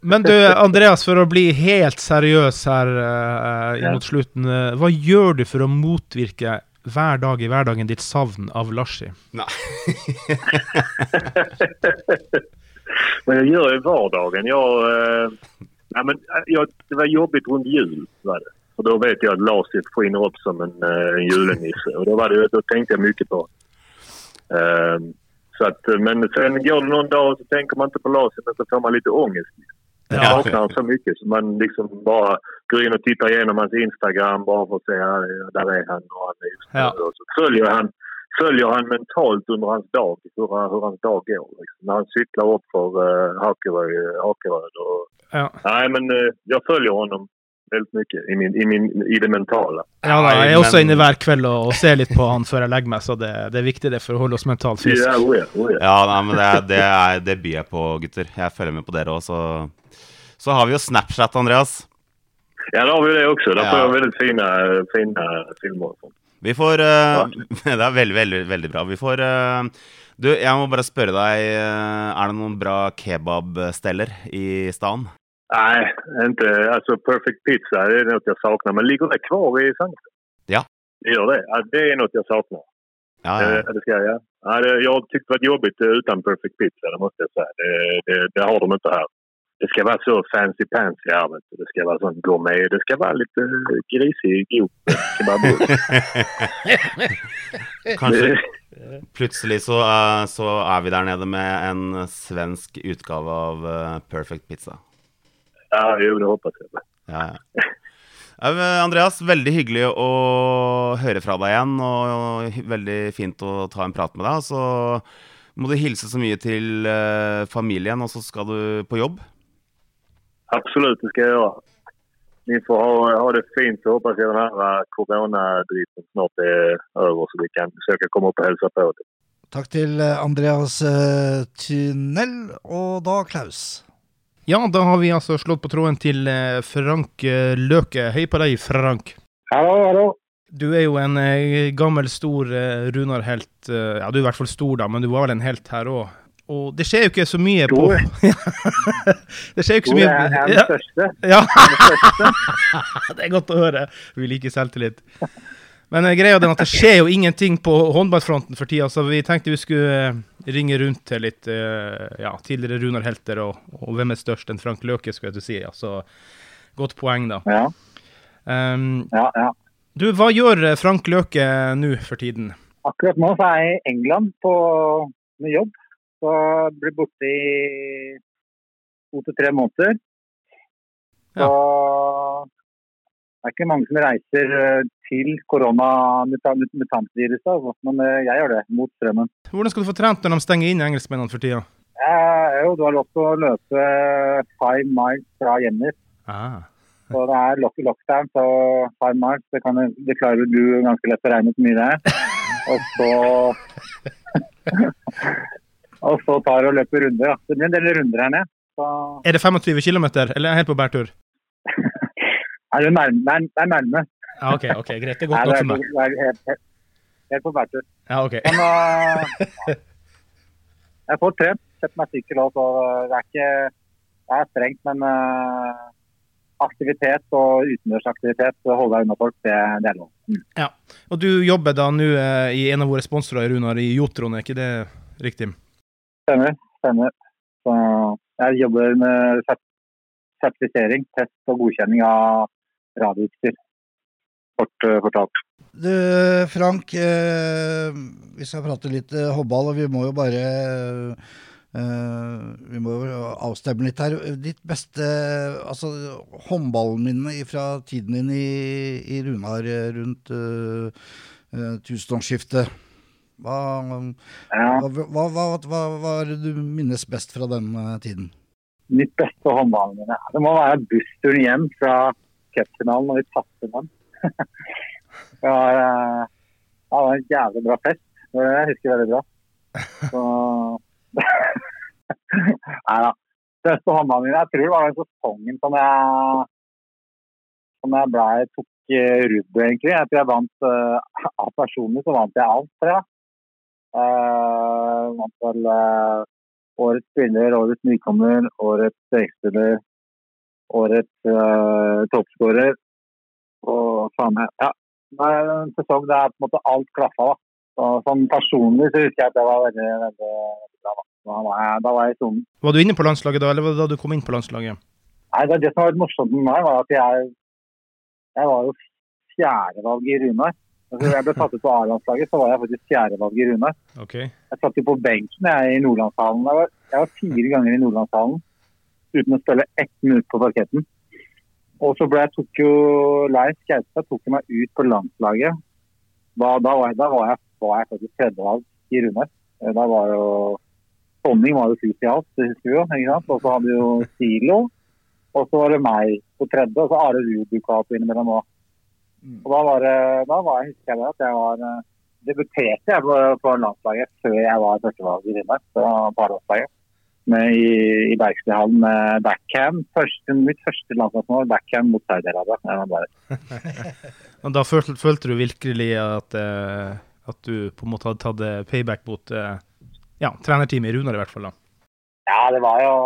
Men du, Andreas, for å bli helt seriøs her uh, mot slutten. Uh, hva gjør du for å motvirke hver dag i hverdagen ditt savn av Larsi? Nei. men jag gör i vardagen. Jag, uh, ja, men, jag, det var jobbigt runt jul. Var det. Och då vet jag att Larsi skiner upp som en, uh, en julenisse. Och då, var det, då tänkte jag mycket på uh, så att, men sen går det någon dag och så tänker man inte på LASIK men så får man lite ångest. Jag saknar honom så mycket så man liksom bara går in och tittar igenom hans Instagram bara för att se, ja, där är han och han är just. Ja. Och så följer han, följer han mentalt under hans dag, hur, hur hans dag går. Liksom. När han cyklar upp för uh, Hakerö- Hakeröd. Uh, Ja. nej, men uh, jag följer honom väldigt mye i, min, i, min, i det mentale. Ja, da, jeg er også inne hver kveld og, og ser litt på han før jeg legger meg, så det, det er viktig det for å holde oss mentalt friske. Ja, oh yeah, oh yeah. Ja, nei, men det, det, er, det byr jeg på, gutter. Jeg følger med på dere òg, så Så har vi jo Snapchat, Andreas. Ja, da har vi det også. Da får vi veldig fine, fine filmer. Vi får eh, Det er veldig, veldig, veldig bra. Vi får uh, Du, jeg må bare spørre deg eh, Er det noen bra kebabsteller i staden? Nej, inte, alltså Perfect Pizza det är något jag saknar. Men ligger det kvar i Sankt? Ja. Det gör det? Ja, det är något jag saknar. Ja, Eh, ja. Det ska jag. Ja, det, jag har tyckt det varit jobbigt eh, utan Perfect Pizza, det måste jag säga. Det, det, det har de inte här. Det ska vara så fancy pansy här. Det ska vara sån gourmet. Det ska vara lite eh, grisig, god kebabrulle. Kanskje plutselig så, eh, så er vi der nede med en svensk utgave av eh, Perfect Pizza. Ja, jo, det hoppas jag. Ja, Andreas, veldig hyggelig å høre fra deg igjen, og veldig fint å ta en prat med deg. Så må du hilse så mye til eh, familien, og så skal du på jobb. Absolutt, det skal jeg gjøre. Vi får ha, ha det fint Jeg håper jag den eh, snart er over, så vi kan forsøke å komme opp og hilse på. Takk til eh, Andreas Tynell, og da Klaus. Ja, da har vi altså slått på tråden til eh, Frank eh, Løke. Hei på deg, Frank. Hallo, hallo. Du er jo en eh, gammel, stor Runar-helt. ja, du er i hvert fall stor, da, men du var vel en helt her òg. Og det skjer jo ikke så mye på Det skjer jo ikke så mye. Du er den ja, største? ja, det er godt å høre. Vi liker selvtillit. Men eh, greia er at det skjer jo ingenting på håndballfronten for tida, så vi tenkte vi skulle eh, ringe rundt til litt eh, ja, tidligere Runar-helter, og, og hvem er størst? enn Frank Løke, skulle jeg til å si. Ja. Så godt poeng, da. Ja, Um, ja, ja. du, hva gjør Frank Løke nå for tiden? Akkurat nå så er jeg i England på, med jobb. Så jeg blir borte i to til tre måneder. Så det er ikke mange som reiser til korona-mutantviruset, altså. men eh, jeg gjør det, mot strømmen. Hvordan skal du få trent når de stenger inn engelskmennene for tida? Eh, jo, du har lov til å løpe five miles fra hjemmet. Ah. Så det er lock lockdown så five miles. Det, kan, det klarer du ganske lett å regne ut hvor mye det er. Og så Og så tar og løper runder. Det blir en del runder her nede. Så Er det 25 km, eller er jeg helt på bærtur? Nei, det er nærme. Ja, OK, ok, greit. Det er godt nok for meg. det er helt, helt, helt på bærtur. Ja, ok. Men uh, jeg får trent. Sett meg sykkel òg, så det er ikke Det er strengt, men uh, aktivitet og utendørsaktivitet, holde deg unna folk, det, det er lov. Mm. Og du jobber da nå uh, i en av våre sponsorer, Runar, i Jotron, er ikke det riktig? Stemmer. stemmer. Så jeg jobber med sertifisering, test og godkjenning av radioutstyr. Kort eh, fortalt. Du, Frank, eh, vi skal prate litt eh, håndball, og vi må jo bare eh, Vi må avstemme litt her. Ditt beste altså, håndballminne fra tiden din i, i Runar rundt uh, tusenårsskiftet. Hva, hva, hva, hva, er det du minnes best fra den tiden? Mitt beste håndballminne Det må være bussturen hjem fra cupfinalen når vi tapte den. det, eh, det var en jævlig bra fest. Det jeg husker veldig bra. Så Nei da. Største hånda mi Jeg tror det var den sesongen som jeg som jeg ble, tok rudd, egentlig. Jeg tror jeg vant uh, personlig så vant jeg alt, tror jeg. Uh, vant vel uh, årets spiller, årets nykommer, årets strekspiller, årets uh, toppskårer. Og meg Ja. Er en sesong der på en måte alt klaffa. da. Så, sånn personlig så husker jeg at det var veldig, veldig, veldig bra. Da. Da, var jeg, da var jeg i sonen. Var du inne på landslaget da, eller var det da du kom inn på landslaget? Nei, det, det som har vært morsomt med meg, var at jeg, jeg var jo fjerdevalg i Runar. Altså, jeg ble tatt ut på A-landslaget, så var jeg faktisk fjerdevalg i Runar. Okay. Jeg satt jo på benken jeg, i Nordlandshallen. Jeg var, jeg var fire ganger i Nordlandshallen. uten å spille ett minutt på parketten. Og så ble, tok jo Leif Gaustad tok meg ut på landslaget. Da, da, var, jeg, da var, jeg, var jeg faktisk tredjevalg i Runar. Eh, Da var jo Tonning var jo sist i alt, det husker vi jo. ikke sant? Og så hadde vi jo Silo. Og så var det meg på tredje, og så Are Ruud dukka opp innimellom òg. Og da var det, da var jeg, husker jeg det, at jeg var eh, Debuterte jeg på, på landslaget før jeg var førstevalg i Finnmark, på parlandslaget. Med I, i Bergstøyhallen med backhand. Første, mitt første landslagsmål, backhand mot Saudi-Arabia. Og da følte, følte du virkelig at, eh, at du på en måte hadde tatt eh, payback mot eh, ja, trenerteamet i Runar, i hvert fall. da. Ja, det var jo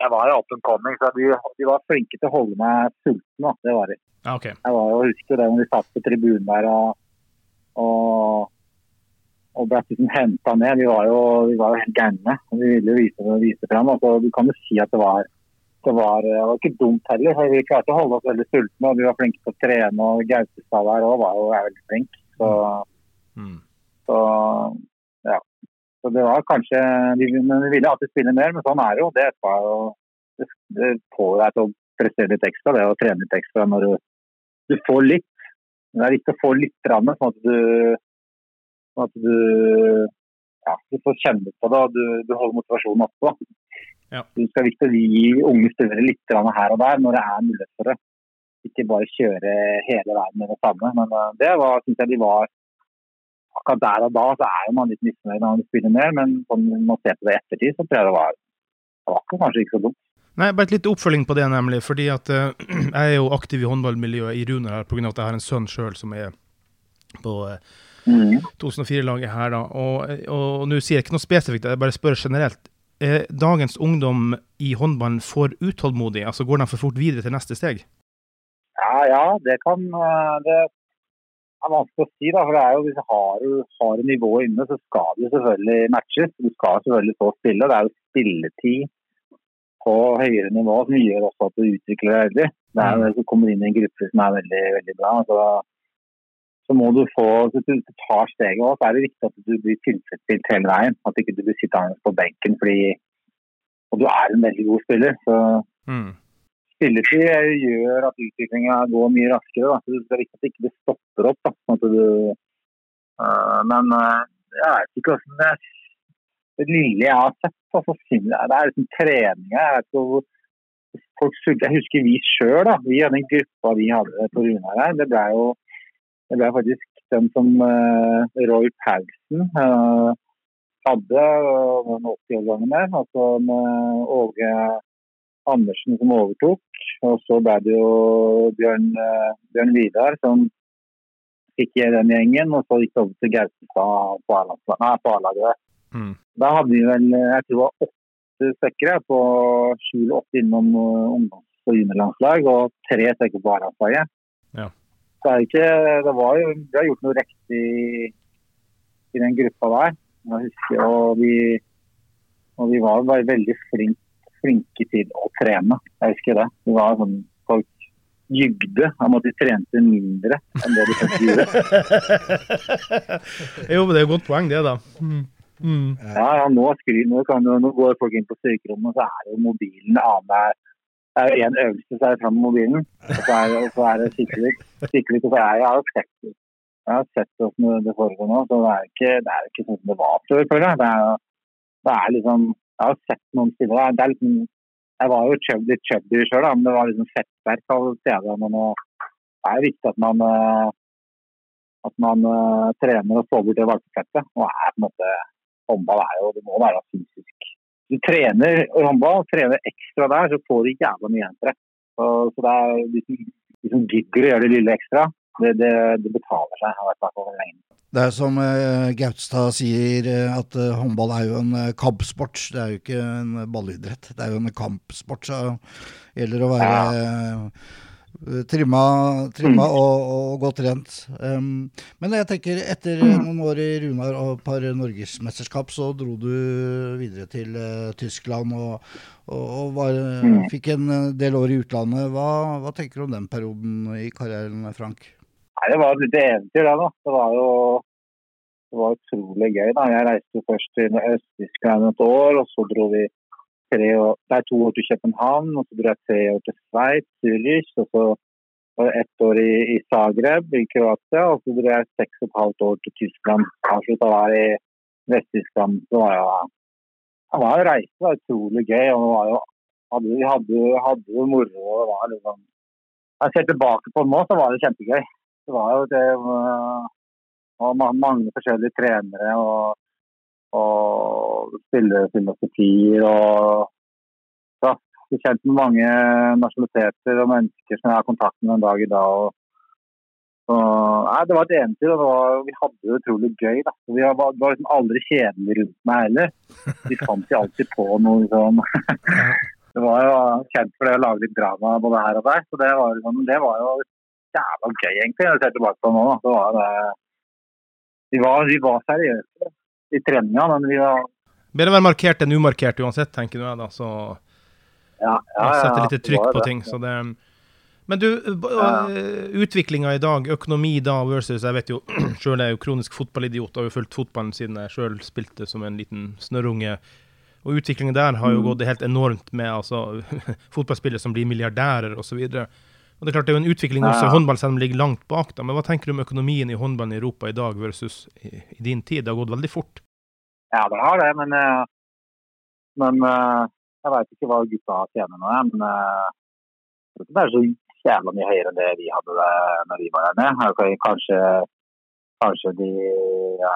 Jeg, var jo up and coming, så de, de var flinke til å holde meg sulten. Da. Det var de. Okay. Jeg var jo, husker det når vi satt på tribunen der og, og, og ble liksom henta ned. Vi var jo, vi var jo helt gærne. Vi ville jo vise, vise fram. Altså, du kan jo si at det var det var, det var ikke dumt heller. Vi klarte å holde oss veldig sultne og vi var flinke til å trene. og Gautestad der òg var jo veldig flink. Så, Mm. så ja. Så det var kanskje de, Men vi ville alltid spille mer, men sånn er det jo. Det, var jo, det, det får deg til å prestere litt ekstra, det å trene litt ekstra når du, du får litt. Det er viktig å få litt, sånn at du, sånn at du, ja, du får kjenne på det og du, du holder motivasjonen oppe. Ja. Du skal viktig å gi unge spillere litt her og der når det er mulighet for det. Ikke bare kjøre hele verden med det samme. Men eh, det var, synes jeg de var akkurat der og da så er jo man litt misfornøyd når man spiller mer, men sånn, når man ser på det i ettertid, så tror jeg det var, det var kanskje ikke så dumt. Nei, bare et litt oppfølging på det, nemlig. Fordi at uh, jeg er jo aktiv i håndballmiljøet i Runar her pga. at jeg har en sønn sjøl som er på eh, Mm. 2004-laget her, da. Og, og nå sier jeg ikke noe spesifikt, jeg bare spør generelt. Er dagens ungdom i håndballen for utålmodig? Altså Går de for fort videre til neste steg? Ja, ja, det kan eh, Det er vanskelig å si, da. For det er jo, hvis du har, har nivået inne, så skal det selvfølgelig matches. Du skal selvfølgelig få spille. Det er jo spilletid på høyere nivå som gjør også at du utvikler deg veldig. Det er jo det som kommer inn i en gruppe som er veldig, veldig bra. Så, så må du få Hvis du tar steget også, så er det viktig at du blir tilfredsstilt hele veien. At ikke du blir sittende på benken fordi og du er en veldig god spiller. Så Mm. spilletid gjør at utviklinga går mye raskere. Da. Så Det er viktig at det ikke stopper opp. Da. Sånn at du, øh, men øh, jeg vet ikke hvordan det. Det lille jeg har sett, altså, det er liksom treninga. Jeg, vet ikke hvor- folk jeg husker vi sjøl, vi hadde en gruppa vi hadde på Runar her. Det ble jo det ble faktisk den som øh, Roy Paulsen øh, hadde, øh, den 80 år gammel der. Altså med Åge Andersen som overtok. Og så ble det jo Bjørn, eh, Bjørn Vidar som fikk i den gjengen. Og så gikk det over til Gaustad på A-laget. Mm. Da hadde vi vel eh, jeg tror det var åtte stykker på sju eller åtte innom eh, ungdoms- og juniorlandslag, og tre stykker på A-landslaget. Så er ikke Det var jo Vi har gjort noe riktig i den gruppa der. Jeg husker, og vi, og vi var bare veldig flinke flinke til å trene. Jeg husker det. Det var sånn folk jugde om at de trente mindre enn det de faktisk gjorde. jo, men det er jo et godt poeng, det, da. Mm. Mm. Ja, ja, nå, skri, nå, kan nå går folk inn på styrkerommet, og så er det jo mobilen annenhver Det er jo én øvelse, så er det fram med mobilen. Og så er det, så er det kikke litt. Og så er jeg, jeg har sett. Jeg har hvordan det foregår nå, så det er ikke, det er ikke sånn det var før. Det er, det er liksom Jeg har sett noen spillere. Det er liksom Jeg var jo chubby, litt chubby sjøl, men det var liksom fettverk av stedene. Det er viktig at man eh, at man eh, trener og får bort det valpefettet. Og er på en måte håndball er jo Det må være fysisk. Du trener håndball, trener ekstra der, så får du jævla mye igjen for det. Så, det er de som, de som gidder å gjøre det lille ekstra, det, det, det betaler seg. i hvert fall lenge. Det er som uh, Gautstad sier, eh, at eh, håndball er jo en kampsport. Det er jo ikke en ballidrett. Det er jo en kampsport, så gjelder å være eh, trimma, trimma og, og godt trent. Um, men jeg tenker, etter noen år i Runar og et par norgesmesterskap, så dro du videre til uh, Tyskland og, og, og var, fikk en del år i utlandet. Hva, hva tenker du om den perioden i karrieren, Frank? Nei, Det var et lite eventyr, det. da. Det var jo det var utrolig gøy. da. Jeg reiste først til Øst-Tyskland et år, og så dro vi tre år, nei, to år til København, og så dro jeg tre år til Sveits, Zürich, og så ett år i, i Zagreb i Kroatia, og så dro jeg seks og et halvt år til Tyskland. Avslutta der i Vest-Tyskland. Det var jo det var jo reise, det var utrolig gøy. og det var jo, hadde, Vi hadde, hadde jo moro. og det var liksom, Jeg ser tilbake på det nå, så var det kjempegøy. Det var jo det og mange forskjellige trenere og, og spillefilosofier. og ja, blir kjent med mange nasjonaliteter og mennesker som jeg har kontakt med en dag i dag. og og, nei, det var et eventyr, og var, vi hadde det utrolig gøy. Da. Vi var, det var liksom aldri kjedelig rundt meg heller. Vi fant jo alltid på noe liksom. det var jo kjent for det å lage litt drama både her og der. Så det var, liksom, det var jo jævla gøy, egentlig, når jeg ser tilbake på det nå. Da. Så var det, vi, var, vi var seriøse i treninga, men vi har Bedre å være markert enn umarkert uansett, tenker jeg da. Så ja, ja, setter litt trykk på ting. så det men du, ja. utviklinga i dag, økonomi da versus Jeg vet jo sjøl er jo kronisk fotballidiot, har jo fulgt fotballen siden jeg sjøl spilte som en liten snørrunge. Og utviklingen der har jo mm. gått helt enormt med altså, fotballspillere som blir milliardærer osv. Og, og det er klart det er jo en utvikling også i håndball, selv om det ligger langt bak. da, Men hva tenker du om økonomien i håndballen i Europa i dag versus i, i din tid? Det har gått veldig fort. Ja, det har det, men, eh, men eh, jeg veit ikke hva gutta tjener nå. Men eh, det er så jævla mye høyere enn det vi hadde det når vi var der nede. Kanskje, kanskje de ja,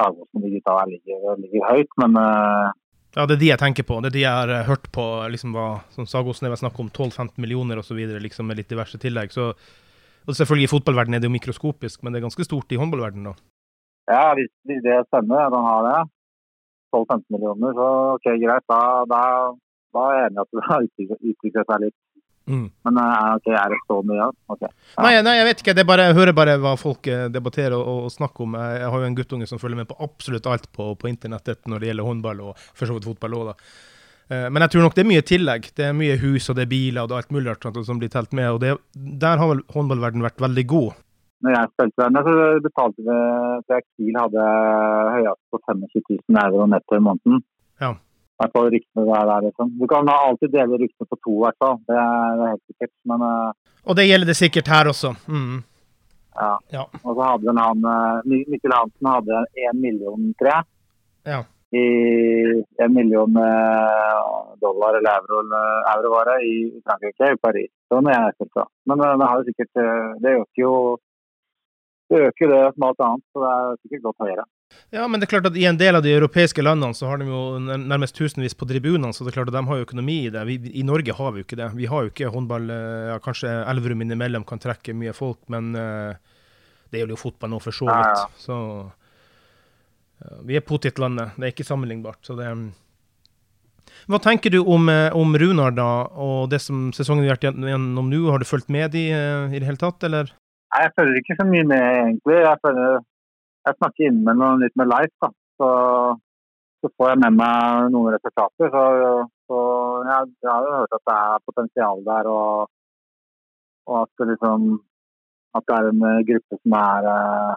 som de gutta ligger, ligger høyt, men uh, ja, det er de jeg tenker på. Det er de jeg har eh, hørt på. liksom hva, som Sagosen er snakk om 12-15 millioner osv., liksom med litt diverse tillegg. Så, og selvfølgelig I fotballverdenen er det jo mikroskopisk, men det er ganske stort i håndballverdenen. da. Ja, hvis, hvis det stemmer, at han har det, 12-15 millioner, så ok, greit. Da, da, da er jeg enig i at det har utviklet seg litt. Mm. Men uh, okay, er det så mye? Okay. Ja. Nei, nei, jeg vet ikke. Bare, jeg hører bare hva folk eh, debatterer og, og, snakker om. Jeg, har jo en guttunge som følger med på absolutt alt på, på internettet når det gjelder håndball og for så vidt fotball òg, da. Uh, men jeg tror nok det er mye tillegg. Det er mye hus og det er biler og det er alt mulig rart som blir telt med. og det, Der har vel håndballverden vært veldig god. Når jeg spilte der, så betalte vi til Kiel hadde høyest på 25 000 euro netto i måneden. Ja hvert fall ryktene der, der liksom. Du kan alltid dele ryktene på to, i hvert fall. Det er, det er helt sikkert. Men uh, Og det gjelder det sikkert her også. Mm. Ja. ja. Og så hadde han uh, Mikkel Hansen hadde én million, tror jeg. Ja. I en million uh, dollar eller euro, euro var det, i Frankrike, i Paris. Sånn er jeg spilte. Men uh, det har jo sikkert Det øker jo det øker det som alt annet, så det er sikkert godt høyere. Ja, men det er klart at i en del av de europeiske landene så har de jo nærmest tusenvis på tribunene, så det er klart at de har jo økonomi i det. Vi, I Norge har vi jo ikke det. Vi har jo ikke håndball eh, ja, Kanskje Elverum innimellom kan trekke mye folk, men uh, det gjelder jo fotball nå for så vidt. Så uh, vi er potetlandet. Det er ikke sammenlignbart. så det hva tenker du om, om Runar da, og det som sesongen vi har vært gjennom nå? Har du fulgt med i, i det hele tatt, eller? Nei, Jeg følger ikke så mye med, egentlig. Jeg følger jeg snakker innimellom litt med Leif, da. Så, så, får jeg med meg noen resultater. Så, så jeg, jeg, har jo hørt at det er potensial der, og, og at, det liksom, at det er en eh, gruppe som er uh,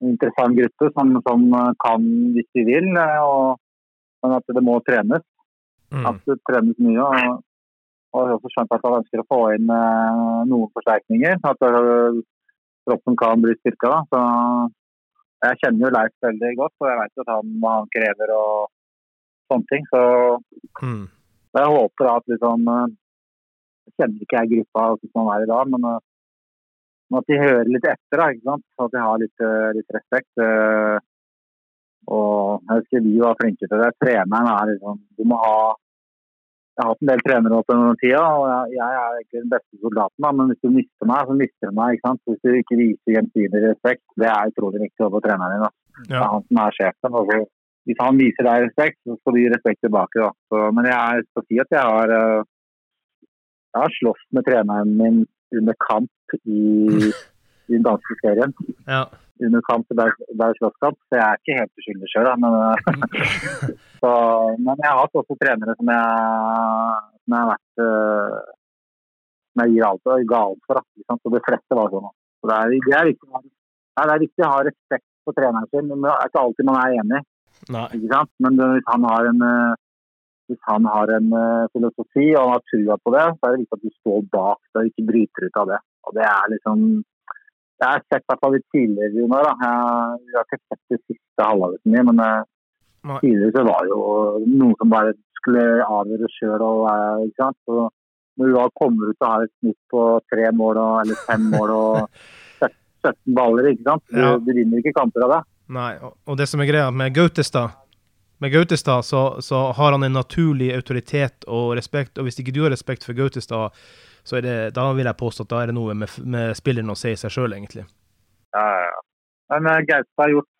en interessant gruppe, som, som, kan hvis de vil. Eh, og, men at det må trenes. Mm. At det trenes mye. Og, og jeg har også skjønt at han ønsker å få inn uh, noen forsterkninger. At uh, kroppen kan bli styrka. Så jeg kjenner jo Leif veldig godt, og jeg vet at han, han krever og sånne ting. Så mm. jeg håper at liksom eh, Jeg kjenner ikke jeg gruppa som man er i dag, men eh, at de hører litt etter. Da, ikke sant? At de har litt, eh, litt respekt. Og jeg husker vi var flinke til det. Treneren er liksom Du må ha jeg har hatt en del trenere opp gjennom tida, og jeg, jeg, er ikke den beste soldaten. Da, men hvis du mister meg, så mister du meg. ikke sant? Hvis du ikke viser gjensidig respekt, det er utrolig viktig overfor treneren din. Da. Det er han som er sjefen. og Hvis han viser deg respekt, så skal du gi respekt tilbake. Da. Så, men jeg skal si at jeg har, eh, jeg har slåss med treneren min under kamp i, i den danske serien. Ja under kamp der, der slåsskamp, så jeg er ikke helt uskyldig sjøl. Men, men, jeg har hatt også trenere som jeg, som jeg har vært uh, som jeg gir alt og ga alt for. Liksom. Så de fleste var sånn. Så det, er, det, er viktig, det er viktig å ha respekt for treneren sin. Men det er ikke alltid man er enig. Men hvis han har en uh, hvis han har en uh, filosofi og han har trua på det, så er det viktig at du står bak det og ikke bryter ut av det. Og det er liksom Jeg har sett hvert fall litt tidligere, Runar. jeg har ikke sett det siste halvåret mye, men Nei. tidligere så var det jo noen som bare skulle avgjøre sjøl. når du da kommer ut og har et snitt på tre mål og, eller fem mål og 17 baller, ikke sant? Du, Ja. du vinner ikke kamper av det. Nei, og det som er greia med Gautestad med Gautestad så, så har han en naturlig autoritet og respekt, og hvis ikke du har respekt for Gautestad, så er det, da vil jeg påstå at da er det noe med, med spilleren å si seg sjøl, egentlig. Ja, ja. Men eh, Gaustad har gjort,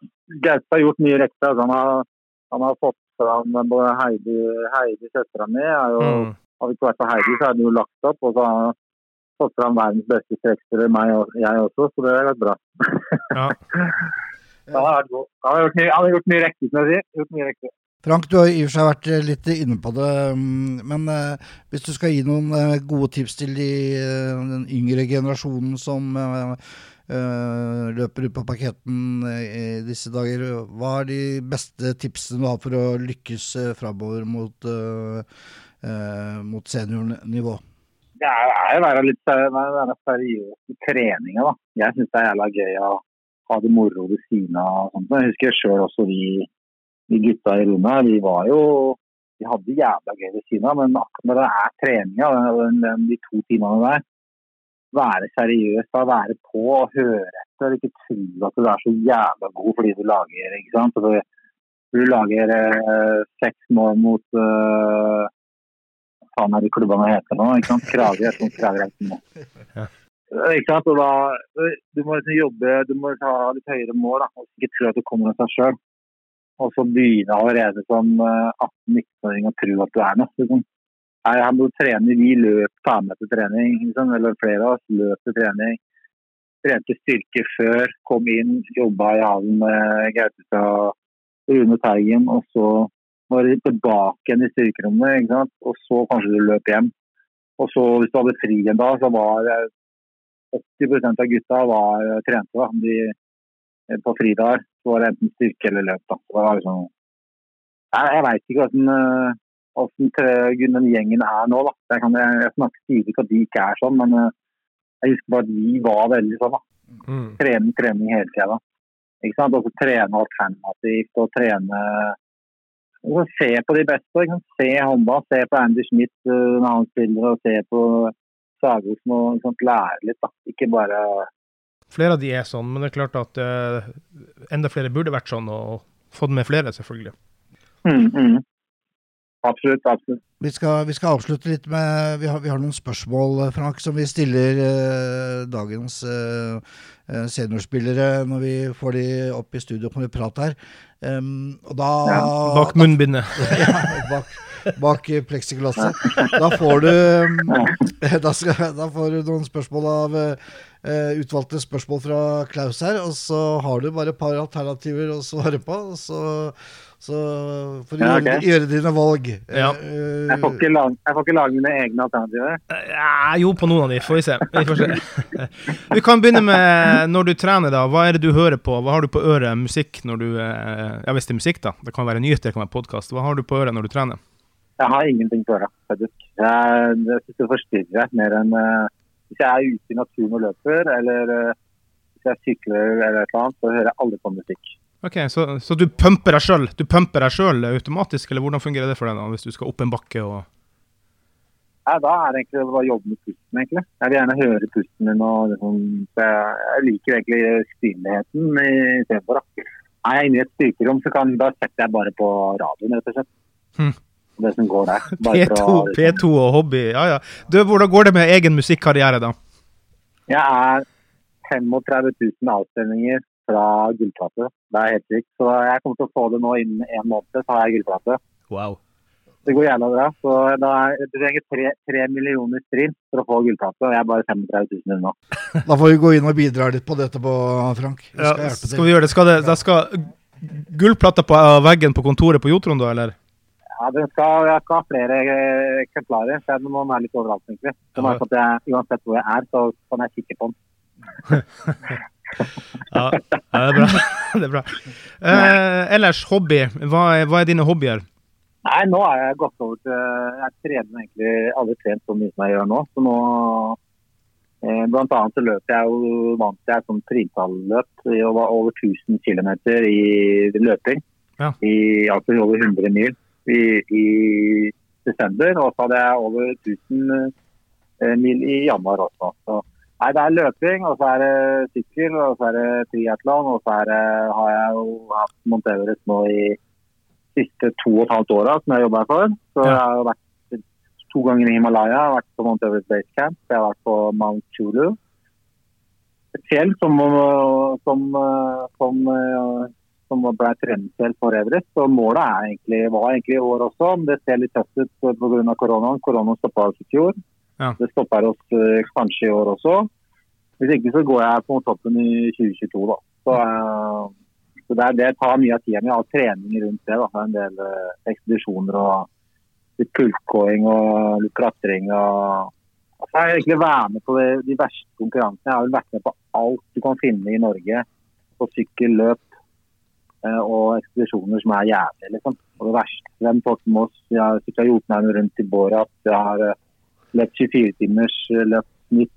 Gaustad har gjort mye riktig. Altså, han, har, han har fått fram både Heidi, Heidi søstera mi. Mm. Hadde ikke vært for Heidi, så hadde jo lagt opp. Og så har han fått fram verdens beste trekkspiller, meg og jeg også, så det har vært bra. Ja. han, har vært god. han har gjort mye, han har gjort mye riktig, som jeg sier. Gjort mye riktig. Frank, du har i og for seg vært eh, litt inne på det, mm, men eh, hvis du skal gi noen eh, gode tips til de, den yngre generasjonen som løper ut på parketten i disse dager, hva er de beste tipsene du har for å lykkes framover mot, mot seniornivå? Det er, jo å være litt seriøs i treninga, da. Jeg syns det er jævla gøy å ha det moro ved siden av. Jeg husker sjøl også vi, vi gutta i her, vi var jo Vi hadde jævla gøy ved siden av, men akkurat når det er treninga, de to timene der, være seriøs, da, være på og høre etter. Ikke tro at du er så jævla god fordi du lager ikke sant? Du, du lager eh, seks mål mot eh, faen er de klubbene heter nå? ikke sant? Krager, jeg tror Krager er Eh, Ikke sant? Og da, du må liksom jobbe, du må ha litt høyere mål. Da. og Ikke tro at du kommer av deg sjøl. Og så begynne allerede som eh, 18-19-åring å tro at du er noe. Liksom. Nei, Han må trene, Vi løp ta med til trening, liksom. eller flere av oss løp til trening. Trente styrke før, kom inn, jobba i hallen med Gautestad, Rune Teigen, og så var du tilbake igjen i styrkerommet, ikke sant? og så kanskje du løp hjem. Og så hvis du hadde fri en dag, så var eh, 80 av gutta var eh, trente. da. De, eh, på fridager så var det enten styrke eller løp. da. Det var liksom... Jeg, jeg veit ikke hvordan, eh, hvordan den gjengen er nå. da. Jeg, kan, jeg, jeg snakker sier ikke at de ikke er sånn, men jeg husker bare at vi var veldig sånn. da. Mm. Trening, trening hele tida. Ikke sant? Også trene alternativt og trene og så Se på de beste. Ikke sant? Se Honda, se på Andy Schmidt når han spiller, og se på Sagosen og å liksom, lære litt. da. Ikke bare Flere av de er sånn, men det er klart at uh, enda flere burde vært sånn, og fått med flere, selvfølgelig. mm, mm. Absolutt. absolutt. Vi skal, vi skal avslutte litt med Vi har, vi har noen spørsmål, eh, Frank, som vi stiller eh, dagens eh, eh, seniorspillere når vi får de opp i studio på vi prat her. Um, og da Bak munnbindet. ja, bak, bak pleksiglasset. Da får du da, skal, da får du noen spørsmål av eh, utvalgte spørsmål fra Klaus her, og så har du bare et par alternativer å svare på. og så så for å Ja, gjøre, gjøre dine valg. Ja. Eh, Jeg får ikke lage, jeg får ikke lage mine egne alternativer. Ja, jo, på noen av de. Får vi se. Vi, får se. vi kan begynne med når du trener, da. Hva er det du hører på? Hva har du på øret? Musikk når du eh, Ja, hvis det er musikk, da. Det kan være nyheter, det kan være podkast. Hva har du på øret når du trener? Jeg har ingenting på øra, faktisk. Jeg, jeg syns det forstyrrer mer enn eh, Hvis jeg er ute i naturen og løper, eller eh, hvis jeg sykler eller et eller annet, så hører jeg aldri på musikk. Ok, Så, så du pumper deg sjøl Du pumper deg selv automatisk, eller hvordan fungerer det for deg da, hvis du skal opp en bakke og Nei, da er det egentlig bare å jobbe med pusten, egentlig. Jeg vil gjerne høre pusten min. og liksom, jeg, jeg liker egentlig stillheten istedenfor. Er jeg inne i et styrkerom, så kan, da setter jeg bare på radioen, rett og slett. Hm. Det som går der. Bare P2, å, liksom. P2 og hobby. Ja, ja. Du, hvordan går det med egen musikkarriere, da? Jeg er 35 000 avstemninger fra gullplate. Det er helt sykt. Så jeg kommer til å få det nå innen en måned, så har jeg gullplate. Wow. Det går jævla bra. Så da er, du trenger tre, tre millioner stream for å få gullplate, og jeg er bare 35 000 unna. Da får vi gå inn og bidra litt på dette, på, Frank. Vi Ja, skal ja, skal vi gjøre det? Skal det da skal gullplata på eh, veggen på kontoret på Jotron, da, eller? Ja, den skal, jeg skal ha flere eh, eksemplarer, så jeg må være litt overalt, egentlig. Så Ja. at jeg, uansett hvor jeg er, så kan jeg kikke på den. Ja, ja det er bra. det er bra. Eh, ellers, hobby. Hva er, hva er dine hobbyer? Nei, nå er jeg gått over til Jeg trener egentlig aldri trent så mye som jeg gjør nå. Så nå eh, Blant annet så løper jeg jo vant jeg som i over, over 1000 km i løping. Ja. I altså over 100 mil i, i desember. Og så hadde jeg over 1000 eh, mil i januar også. Så, nei, det er løping, og så er det sykkel, og så er det triatlon, og så det, har jeg jo hatt Mount Everest nå i siste to og et halvt åra som jeg jobber for. Så jeg har vært to ganger i Himalaya, jeg har vært på Mount Everest Base Camp, jeg har vært på Mount Chulu. Et fjell som, som, øh, som, øh, som ble treningsfjell for Everest. Og målet er egentlig, var egentlig i år også, men det ser litt tøft ut pga. koronaen. Koronaen stoppa oss i fjor. Ja. Det stopper oss uh, kanskje i år også. Hvis ikke så går jeg på toppen i 2022, da. Så, uh, så det, er, det tar mye av tida mi. Jeg har trening rundt det. da. Det er En del uh, ekspedisjoner og litt pulsgåing og litt klatring. og altså, Jeg har egentlig vært med på det, de verste konkurransene. Jeg har vel vært med på alt du kan finne i Norge. På sykkel, løp eh, og ekspedisjoner som er jævlige, liksom. Og det verste. Den Moss, jeg har sittet Jotunheimen rundt i Borat. Jeg har eh, løpt 24 timers eh, løp snitt.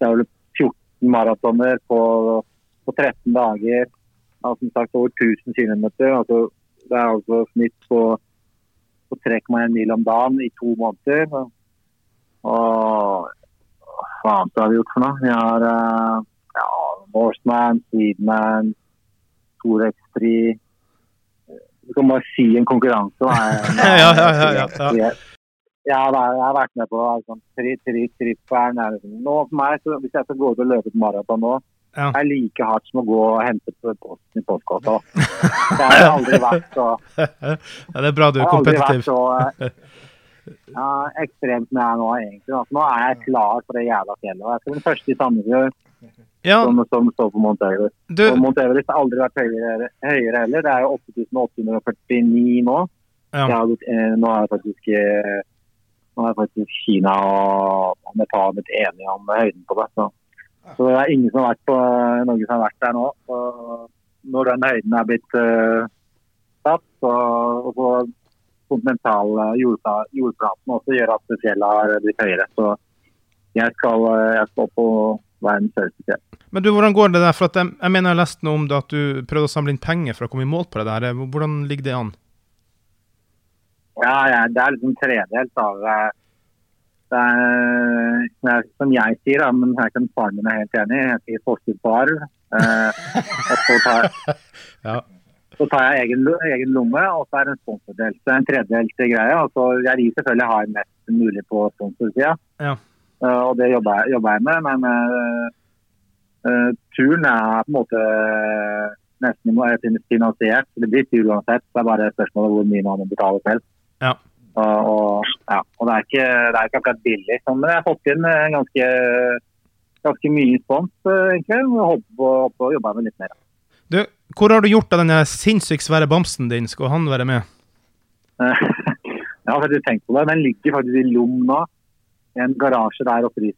Jeg har løpt 14 maratoner på, på 13 dager. Jeg har som sagt over 1000 km. Altså, det er altså snitt på på 3,1 mil om dagen i to måneder. Og hva annet har vi gjort for noe? Vi har ja, Norseman, Swedman, Tour X3 Du kan bare si en konkurranse. da. Ja, ja, ja, ja, ja. Ja, jeg har vært med på sånn, tri, tri, er liksom- Nå for meg, så Hvis jeg skal gå ut og løpe et maraton nå, Ja. det er like hardt som å gå og hente på posten i postkassa. Det har aldri vært så ja, det er bra du er kompetitiv. eh, ja, ekstremt som jeg er nå, egentlig. Altså, nå er jeg klar for det jævla fjellet. og Jeg skal den første i Sandefjord Ja, som, som står på Mount Everest. du, Og Mount Everest har aldri vært høyere, høyere heller. Det er jo 8849 nå. Ja. Har eh, nå er faktisk eh, nå er faktisk Kina og Nepal blitt enige om høyden på det. Så. så det er ingen som har vært på eh, Norge som har vært der nå. Så når den høyden er blitt eh, satt, så, og så kontinental jordplaten også gjør at fjellet har blitt høyere. Så jeg skal, jeg skal på verdens høyeste fjell. Men du, hvordan går det der? For jeg, jeg mener jeg har lest noe om det at du prøvde å samle inn penger for å komme i mål på det der. Hvordan ligger det an? Ja, ja, det er liksom tredelt av det. Det er, det er som jeg sier, da, men her kan faren min er helt enig. Jeg sier forskudd på arv. Eh, og så tar, Ja. så tar jeg egen, egen lomme, og så er det en sponsordel. Så en tredelt greie. Og så jeg vil selvfølgelig ha mest mulig på sponsorsida. Ja. Eh, og det jobber jobber jeg med. Men eh, eh, turen er på en måte nesten finansiert. Det blir tur uansett. Det er bare et spørsmål om hvor mye man må betale selv. Ja. Og, og, ja, og det, er ikke, det er ikke akkurat billig. Sånn, men jeg har fått inn eh, ganske, ganske mye spons, eh, egentlig. Og håper på, å jobbe med litt mer. Du, hvor har du gjort av denne sinnssykt svære bamsen din? Skal han være med? jeg har faktisk tenkt på det. Den ligger faktisk i Lom nå. I en garasje der oppe i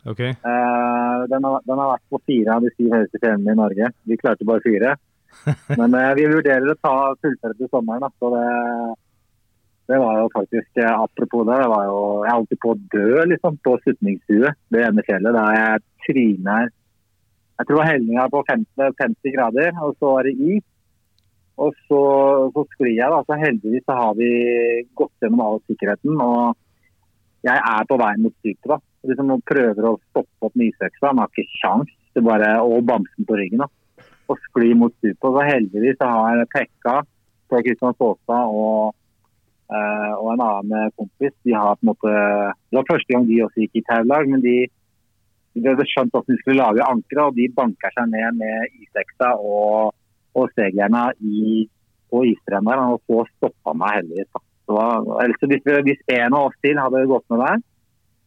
Ryser. Ok. Eh, den, har, den har vært på fire av de syv høyeste fjellene i Norge. Vi klarte bare fire. Men uh, vi vurderer å ta fullføre til sommeren. Da. Så det, det var jo faktisk eh, Apropos det, det var jo, jeg holdt på å dø liksom, på Sutningshuet, det ene fjellet. Der jeg tryner Jeg tror helninga er på 50, 50 grader, og så er det is. Og så, så sklir jeg. da, så Heldigvis så har vi gått gjennom all sikkerheten. og jeg er på vei mot stupet. da. Liksom og prøver å stoppe opp nysøksa. Han har ikke kjangs. Det bare Og bamsen på ryggen. da. Og skli mot stupet. Så heldigvis så har Pekka fra Kristian Saastad og, eh, og en annen kompis de har på en måte, Det var første gang de også gikk i taulag, men de, de hadde skjønt hvordan de skulle lage ankeret, og de banker seg ned med iseksa og, og seglerne i, på istrenderen. Og så stoppa meg heldigvis. da. Så, hvis, vi- hvis en av oss til hadde gått med der,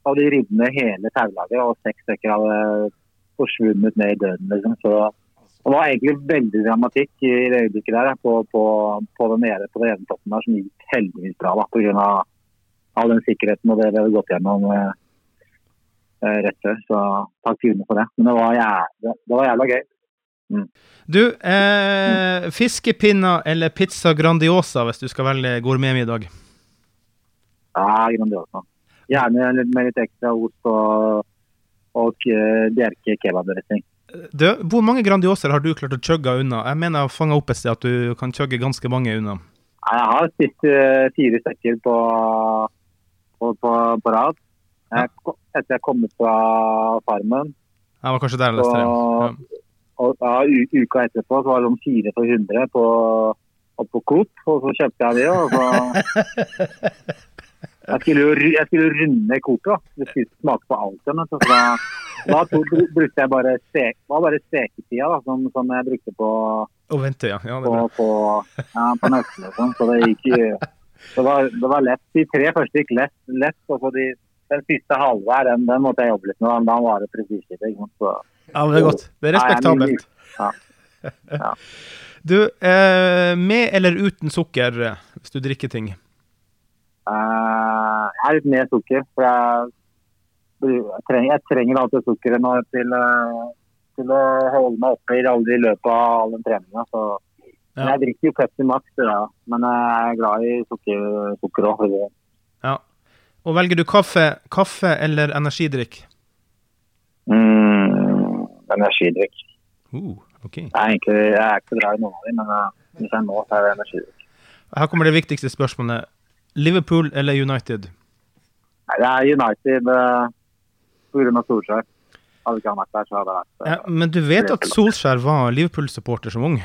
hadde de revet ned hele taulaget, og seks stykker hadde forsvunnet ned i døden. Liksom. Så det var egentlig veldig dramatikk i det øyeblikket der, på, på, på den nede på den ene toppen der, som gikk heldigvis bra da, pga. all den sikkerheten og det vi hadde gått gjennom eh, eh, rett før. Så takk Gud for det. Men det var, jævla, det var jævla gøy. Mm. Du, eh, fiskepinner eller pizza Grandiosa hvis du skal velge gourmetmiddag? Ja, Grandiosa. Gjerne litt med litt ekstra ost og, og Bjerke kebabdressing. Du, hvor mange Grandioser har du klart å chugge unna? Jeg mener jeg har fanga opp et sted at du kan chugge ganske mange unna. Jeg har spist uh, fire stykker på, på, på, på rad. Jeg, etter jeg kom ut fra Farmen. Jeg var kanskje der jeg leste det. Ja. og ja, uka etterpå så var det om fire for 100 på, på Coop, og så kjøpte jeg det. Og så jeg skulle jo jeg skulle jo runde kortet. Det skulle smake på alt igjen. Så da, da brukte jeg bare, stek, var bare steketida da, som, som jeg brukte på, Og vente, ja. ja det på, på, ja, på nøklene og sånn. Så det gikk det var, det var lett. De tre første gikk lett, lett og så de, den siste halve her, den, den måtte jeg jobbe litt med. Da var det? Så- Ja, men det er godt. Det er respektabelt. Ja. Ja. Du, eh, med eller uten sukker hvis du drikker ting? Eh, jeg er litt mer sukker, for jeg, jeg, trenger, jeg trenger alltid sukkeret nå til, eh, til å holde meg oppe i løpet av all den treninga. Ja. Jeg drikker jo Pepsi Max, ja. men jeg er glad i sukker, sukker òg. Ja. Og velger du kaffe, kaffe eller energidrikk? Mm, energidrikk. Uh, okay. Jeg er, egentlig, jeg er ikke glad i noen av dem, men eh, hvis jeg må, så er det energidrikk. Her kommer det viktigste spørsmålet. Liverpool eller United? Nei, det er United uh, pga. Solskjær. Hadde ikke han vært der, så hadde det vært uh, Ja, men du vet at Solskjær var Liverpool-supporter som ung?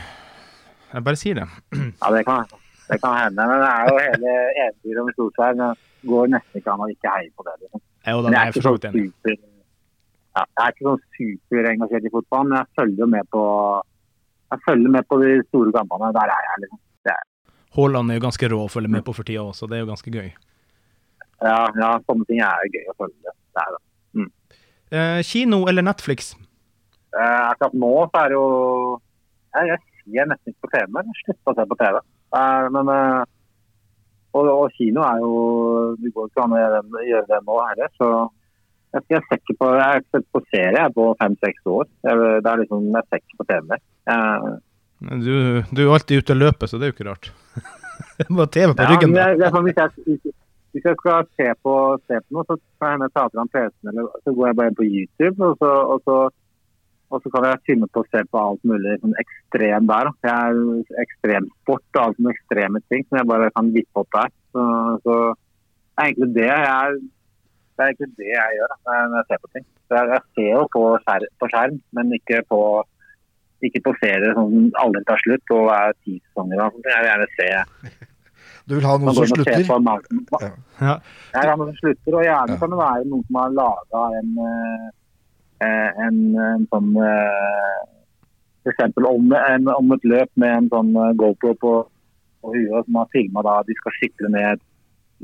Jeg bare sier det. Ja, det kan, det kan hende. Men det er jo hele eventyret med Solskjær. Det går nesten ikke an å ikke heie på det. Liksom. Jo, da jeg er jeg sånn super ja, Jeg er ikke sånn superengasjert i fotball, men jeg følger jo med på jeg følger med på de store kampene. Der er jeg, liksom. Haaland er jo ganske rå å følge med på for tida også, det er jo ganske gøy. ja, ja, sånne ting er gøy å følge. med på. Mm. Eh, kino eller Netflix? Eh, akkurat nå så er det jo Jeg, jeg ser nesten ikke på TV. men Jeg slutta å se på TV. Eh, men eh, og, og kino er jo Det går ikke an å gjøre det, gjøre det nå heller. Så jeg, jeg ser ikke på jeg har sett på serie jeg, på fem-seks år. Jeg, det er liksom, jeg ser ikke på TV mer. Eh, Du, du er alltid ute og løper, så det er jo ikke rart. Bare TV på ja, ryggen. men jeg, jeg, hvis, jeg, hvis jeg skal se på, se på noe, så kan jeg hende ta fram PC-en, eller så går jeg bare på YouTube. og så, og så og så kan jeg finne på å se på alt mulig sånn ekstrem der. Jeg er ekstremsport og alt sånne ekstreme ting som jeg bare kan vippe opp der. Så, så det er egentlig det jeg, det er egentlig det jeg gjør da, når jeg ser på ting. Jeg, jeg ser jo på, skjerm, på skjerm, men ikke på, ikke på serier som aldri tar slutt og er ti sesonger. og sånt. Jeg vil gjerne se Du vil ha noen som slutter? Ja. Ja. Jeg vil ha noen som slutter, og gjerne Ja. kan det være noen som har laga en, eh, en, en sånn F.eks. Eksempel om, en, om et løp med en sånn eh, GoPro på, på huet som har filma da de skal sykle ned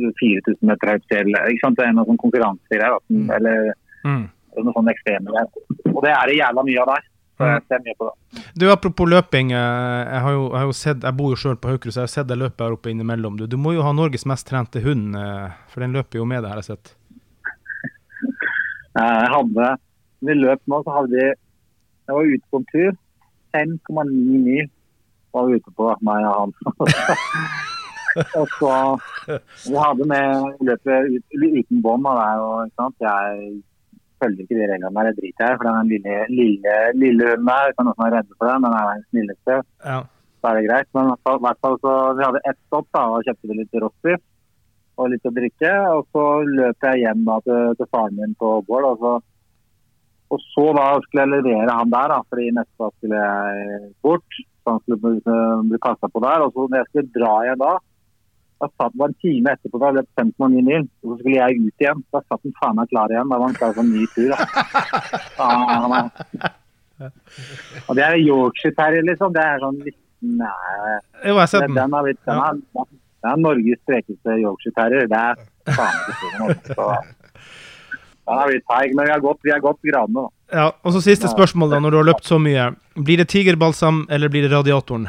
4000 meter høyt fjell. Ikke sant? Det er noen sånn konkurranser der. som- Mm. Eller Mm. noen sånne ekstreme greier. Og det er det jævla mye av der. Så jeg ser mye på det. Du, apropos løping. eh, Jeg, har jo, jeg, har jo sett, jeg bor jo sjøl på Haukerud, så jeg har sett deg løpe her oppe innimellom. Du, du må jo ha Norges mest trente hund, eh, for den løper jo med deg, har jeg sett. Eh, Jeg hadde, vi løp nå, så hadde vi Jeg var ute på en tur. 5,9 mil var vi ute på, meg og han. og så Vi hadde med løpet ut, uten bånd. Jeg følger ikke de reglene der, det driter i. For den lille, lille, lille hunden der, kan noen være redd redde for den, den er den snilleste. Ja. Så er det greit. Men i hvert fall- så vi hadde ett stopp, da, og kjøpte vi litt Rossi og litt å drikke. Og så løp jeg hjem da, til, til faren min på Bård. Og så, og så da skulle jeg levere han der, da, fordi neste dag skulle jeg bort. Så han skulle bli, bli kasta på der. Og så når jeg skulle dra igjen da, da satt var en time etterpå da løp 5,9 mil. Og så skulle jeg ut igjen. Da satt han faen meg klar igjen. Da var han klar for en ny tur. Da. Faen, og det er Yorkshire terrier, liksom. Det er sånn liten nei, Jo, jeg den, den. den, har blitt, den, Ja. er, den er Norges strekeste Yorkshire terrier. Det er faen ikke. Så, Den har blitt feig, men vi har gått, vi har gått gradene. da. Ja, og så siste spørsmål, da, når du har løpt så mye. Blir det tigerbalsam, eller blir det radiatoren?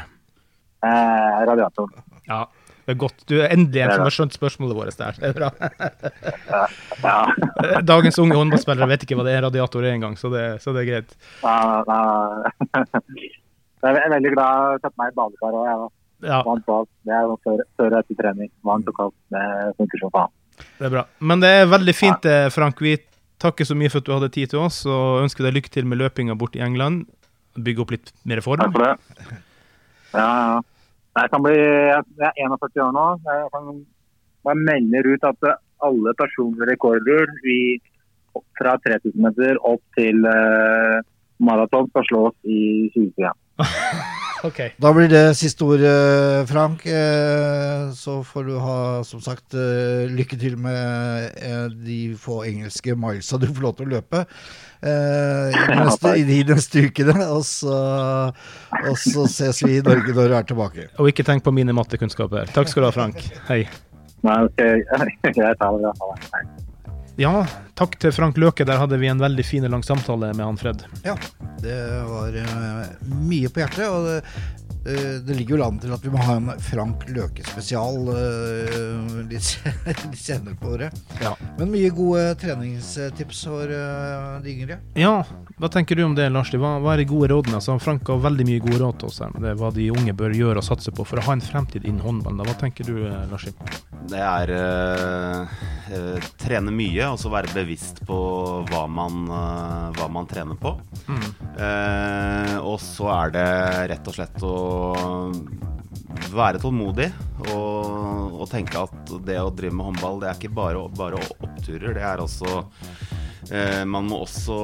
Eh, radiatoren. Ja. Det er godt. Du er endelig en som har skjønt spørsmålet vårt der. Det er bra. Ja. Dagens unge håndballspillere vet ikke hva det er radiator er engang, så, det- så det er greit. Ja. Jeg er veldig glad jeg å sette meg i badekar òg, jeg. da. Ja. Det er før, før etter trening. Varmt og kaldt. Det funker som faen. det er bra. Men det er veldig fint, eh, Frank. Vi takker så mye for at du hadde tid til oss, og ønsker deg lykke til med løpinga bort i England. Bygge opp litt mer form. Takk for det. Ja, ja. Jeg kan bli Jeg er 41 år nå. Jeg kan bare melder ut at alle personlige rekorder i, fra 3000 meter opp til uh, maraton skal slås i 2021. Ok. Da blir det siste ord, eh, Frank. Eh, Så får du ha, som sagt, eh, lykke til med de få engelske milesa du får lov til å løpe eh, i, de neste, i neste ukene. Og så, og så ses vi i Norge når du er tilbake. Og ikke tenk på mine mattekunnskaper. Takk skal du ha, Frank. Hei. Nei, ok, greit. tar det i hvert det. Ja, takk til Frank Løke. Der hadde vi en veldig fin og lang samtale med han Fred. Ja, det var eh, mye på hjertet. Og det, det ligger jo an til at vi må ha en Frank Løke-spesial uh, litt, litt senere på året. Ja. Men mye gode treningstips for uh, de yngre. Ja, hva tenker du om det, Lars? Hva, hva er de gode rådene? Altså, Frank har veldig mye gode råd til oss her. men Det er hva de unge bør gjøre og satse på for å ha en fremtid innen håndballen. Hva tenker du, eh, Lars? Det er eh, eh, trene mye, og så være bevisst på hva man, eh, hva man trener på. Eh, og så er det rett og slett å være tålmodig og, og tenke at det å drive med håndball, det er ikke bare, bare oppturer. Det er også eh, Man må også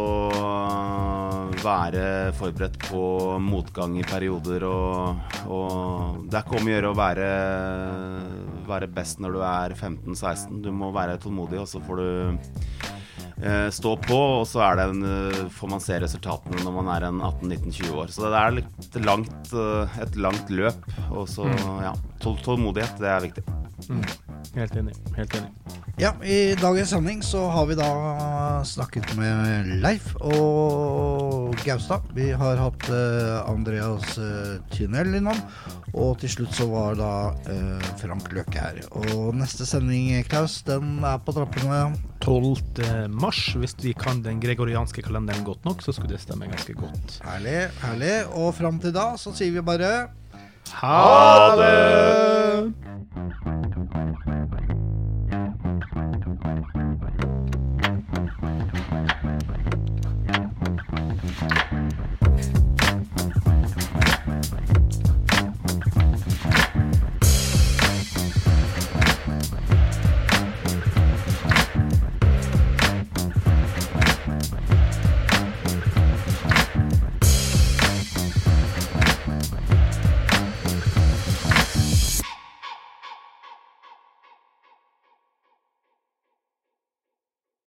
være forberedt på motgang i perioder, og, og det er ikke om å gjøre å være, være best når du er 15-16. Du må være tålmodig, og så får du stå på, og så er det en, eh, får man se resultatene når man er en 18-19-20 år. Så det er litt langt, eh, et langt løp. Og så, ja, tål tålmodighet, det er viktig. Helt enig. Helt enig. Ja, I dagens sending så har vi da snakket med Leif og Gaustad. Vi har hatt uh, Andreas uh, Tynell innom. Og til slutt så var da uh, Frank Løke her. Og neste sending, Klaus, den er på trappene. 12 mars. Hvis vi kan den gregorianske kalenderen godt nok, så skulle det stemme ganske godt. Herlig. herlig. Og fram til da så sier vi bare ha det!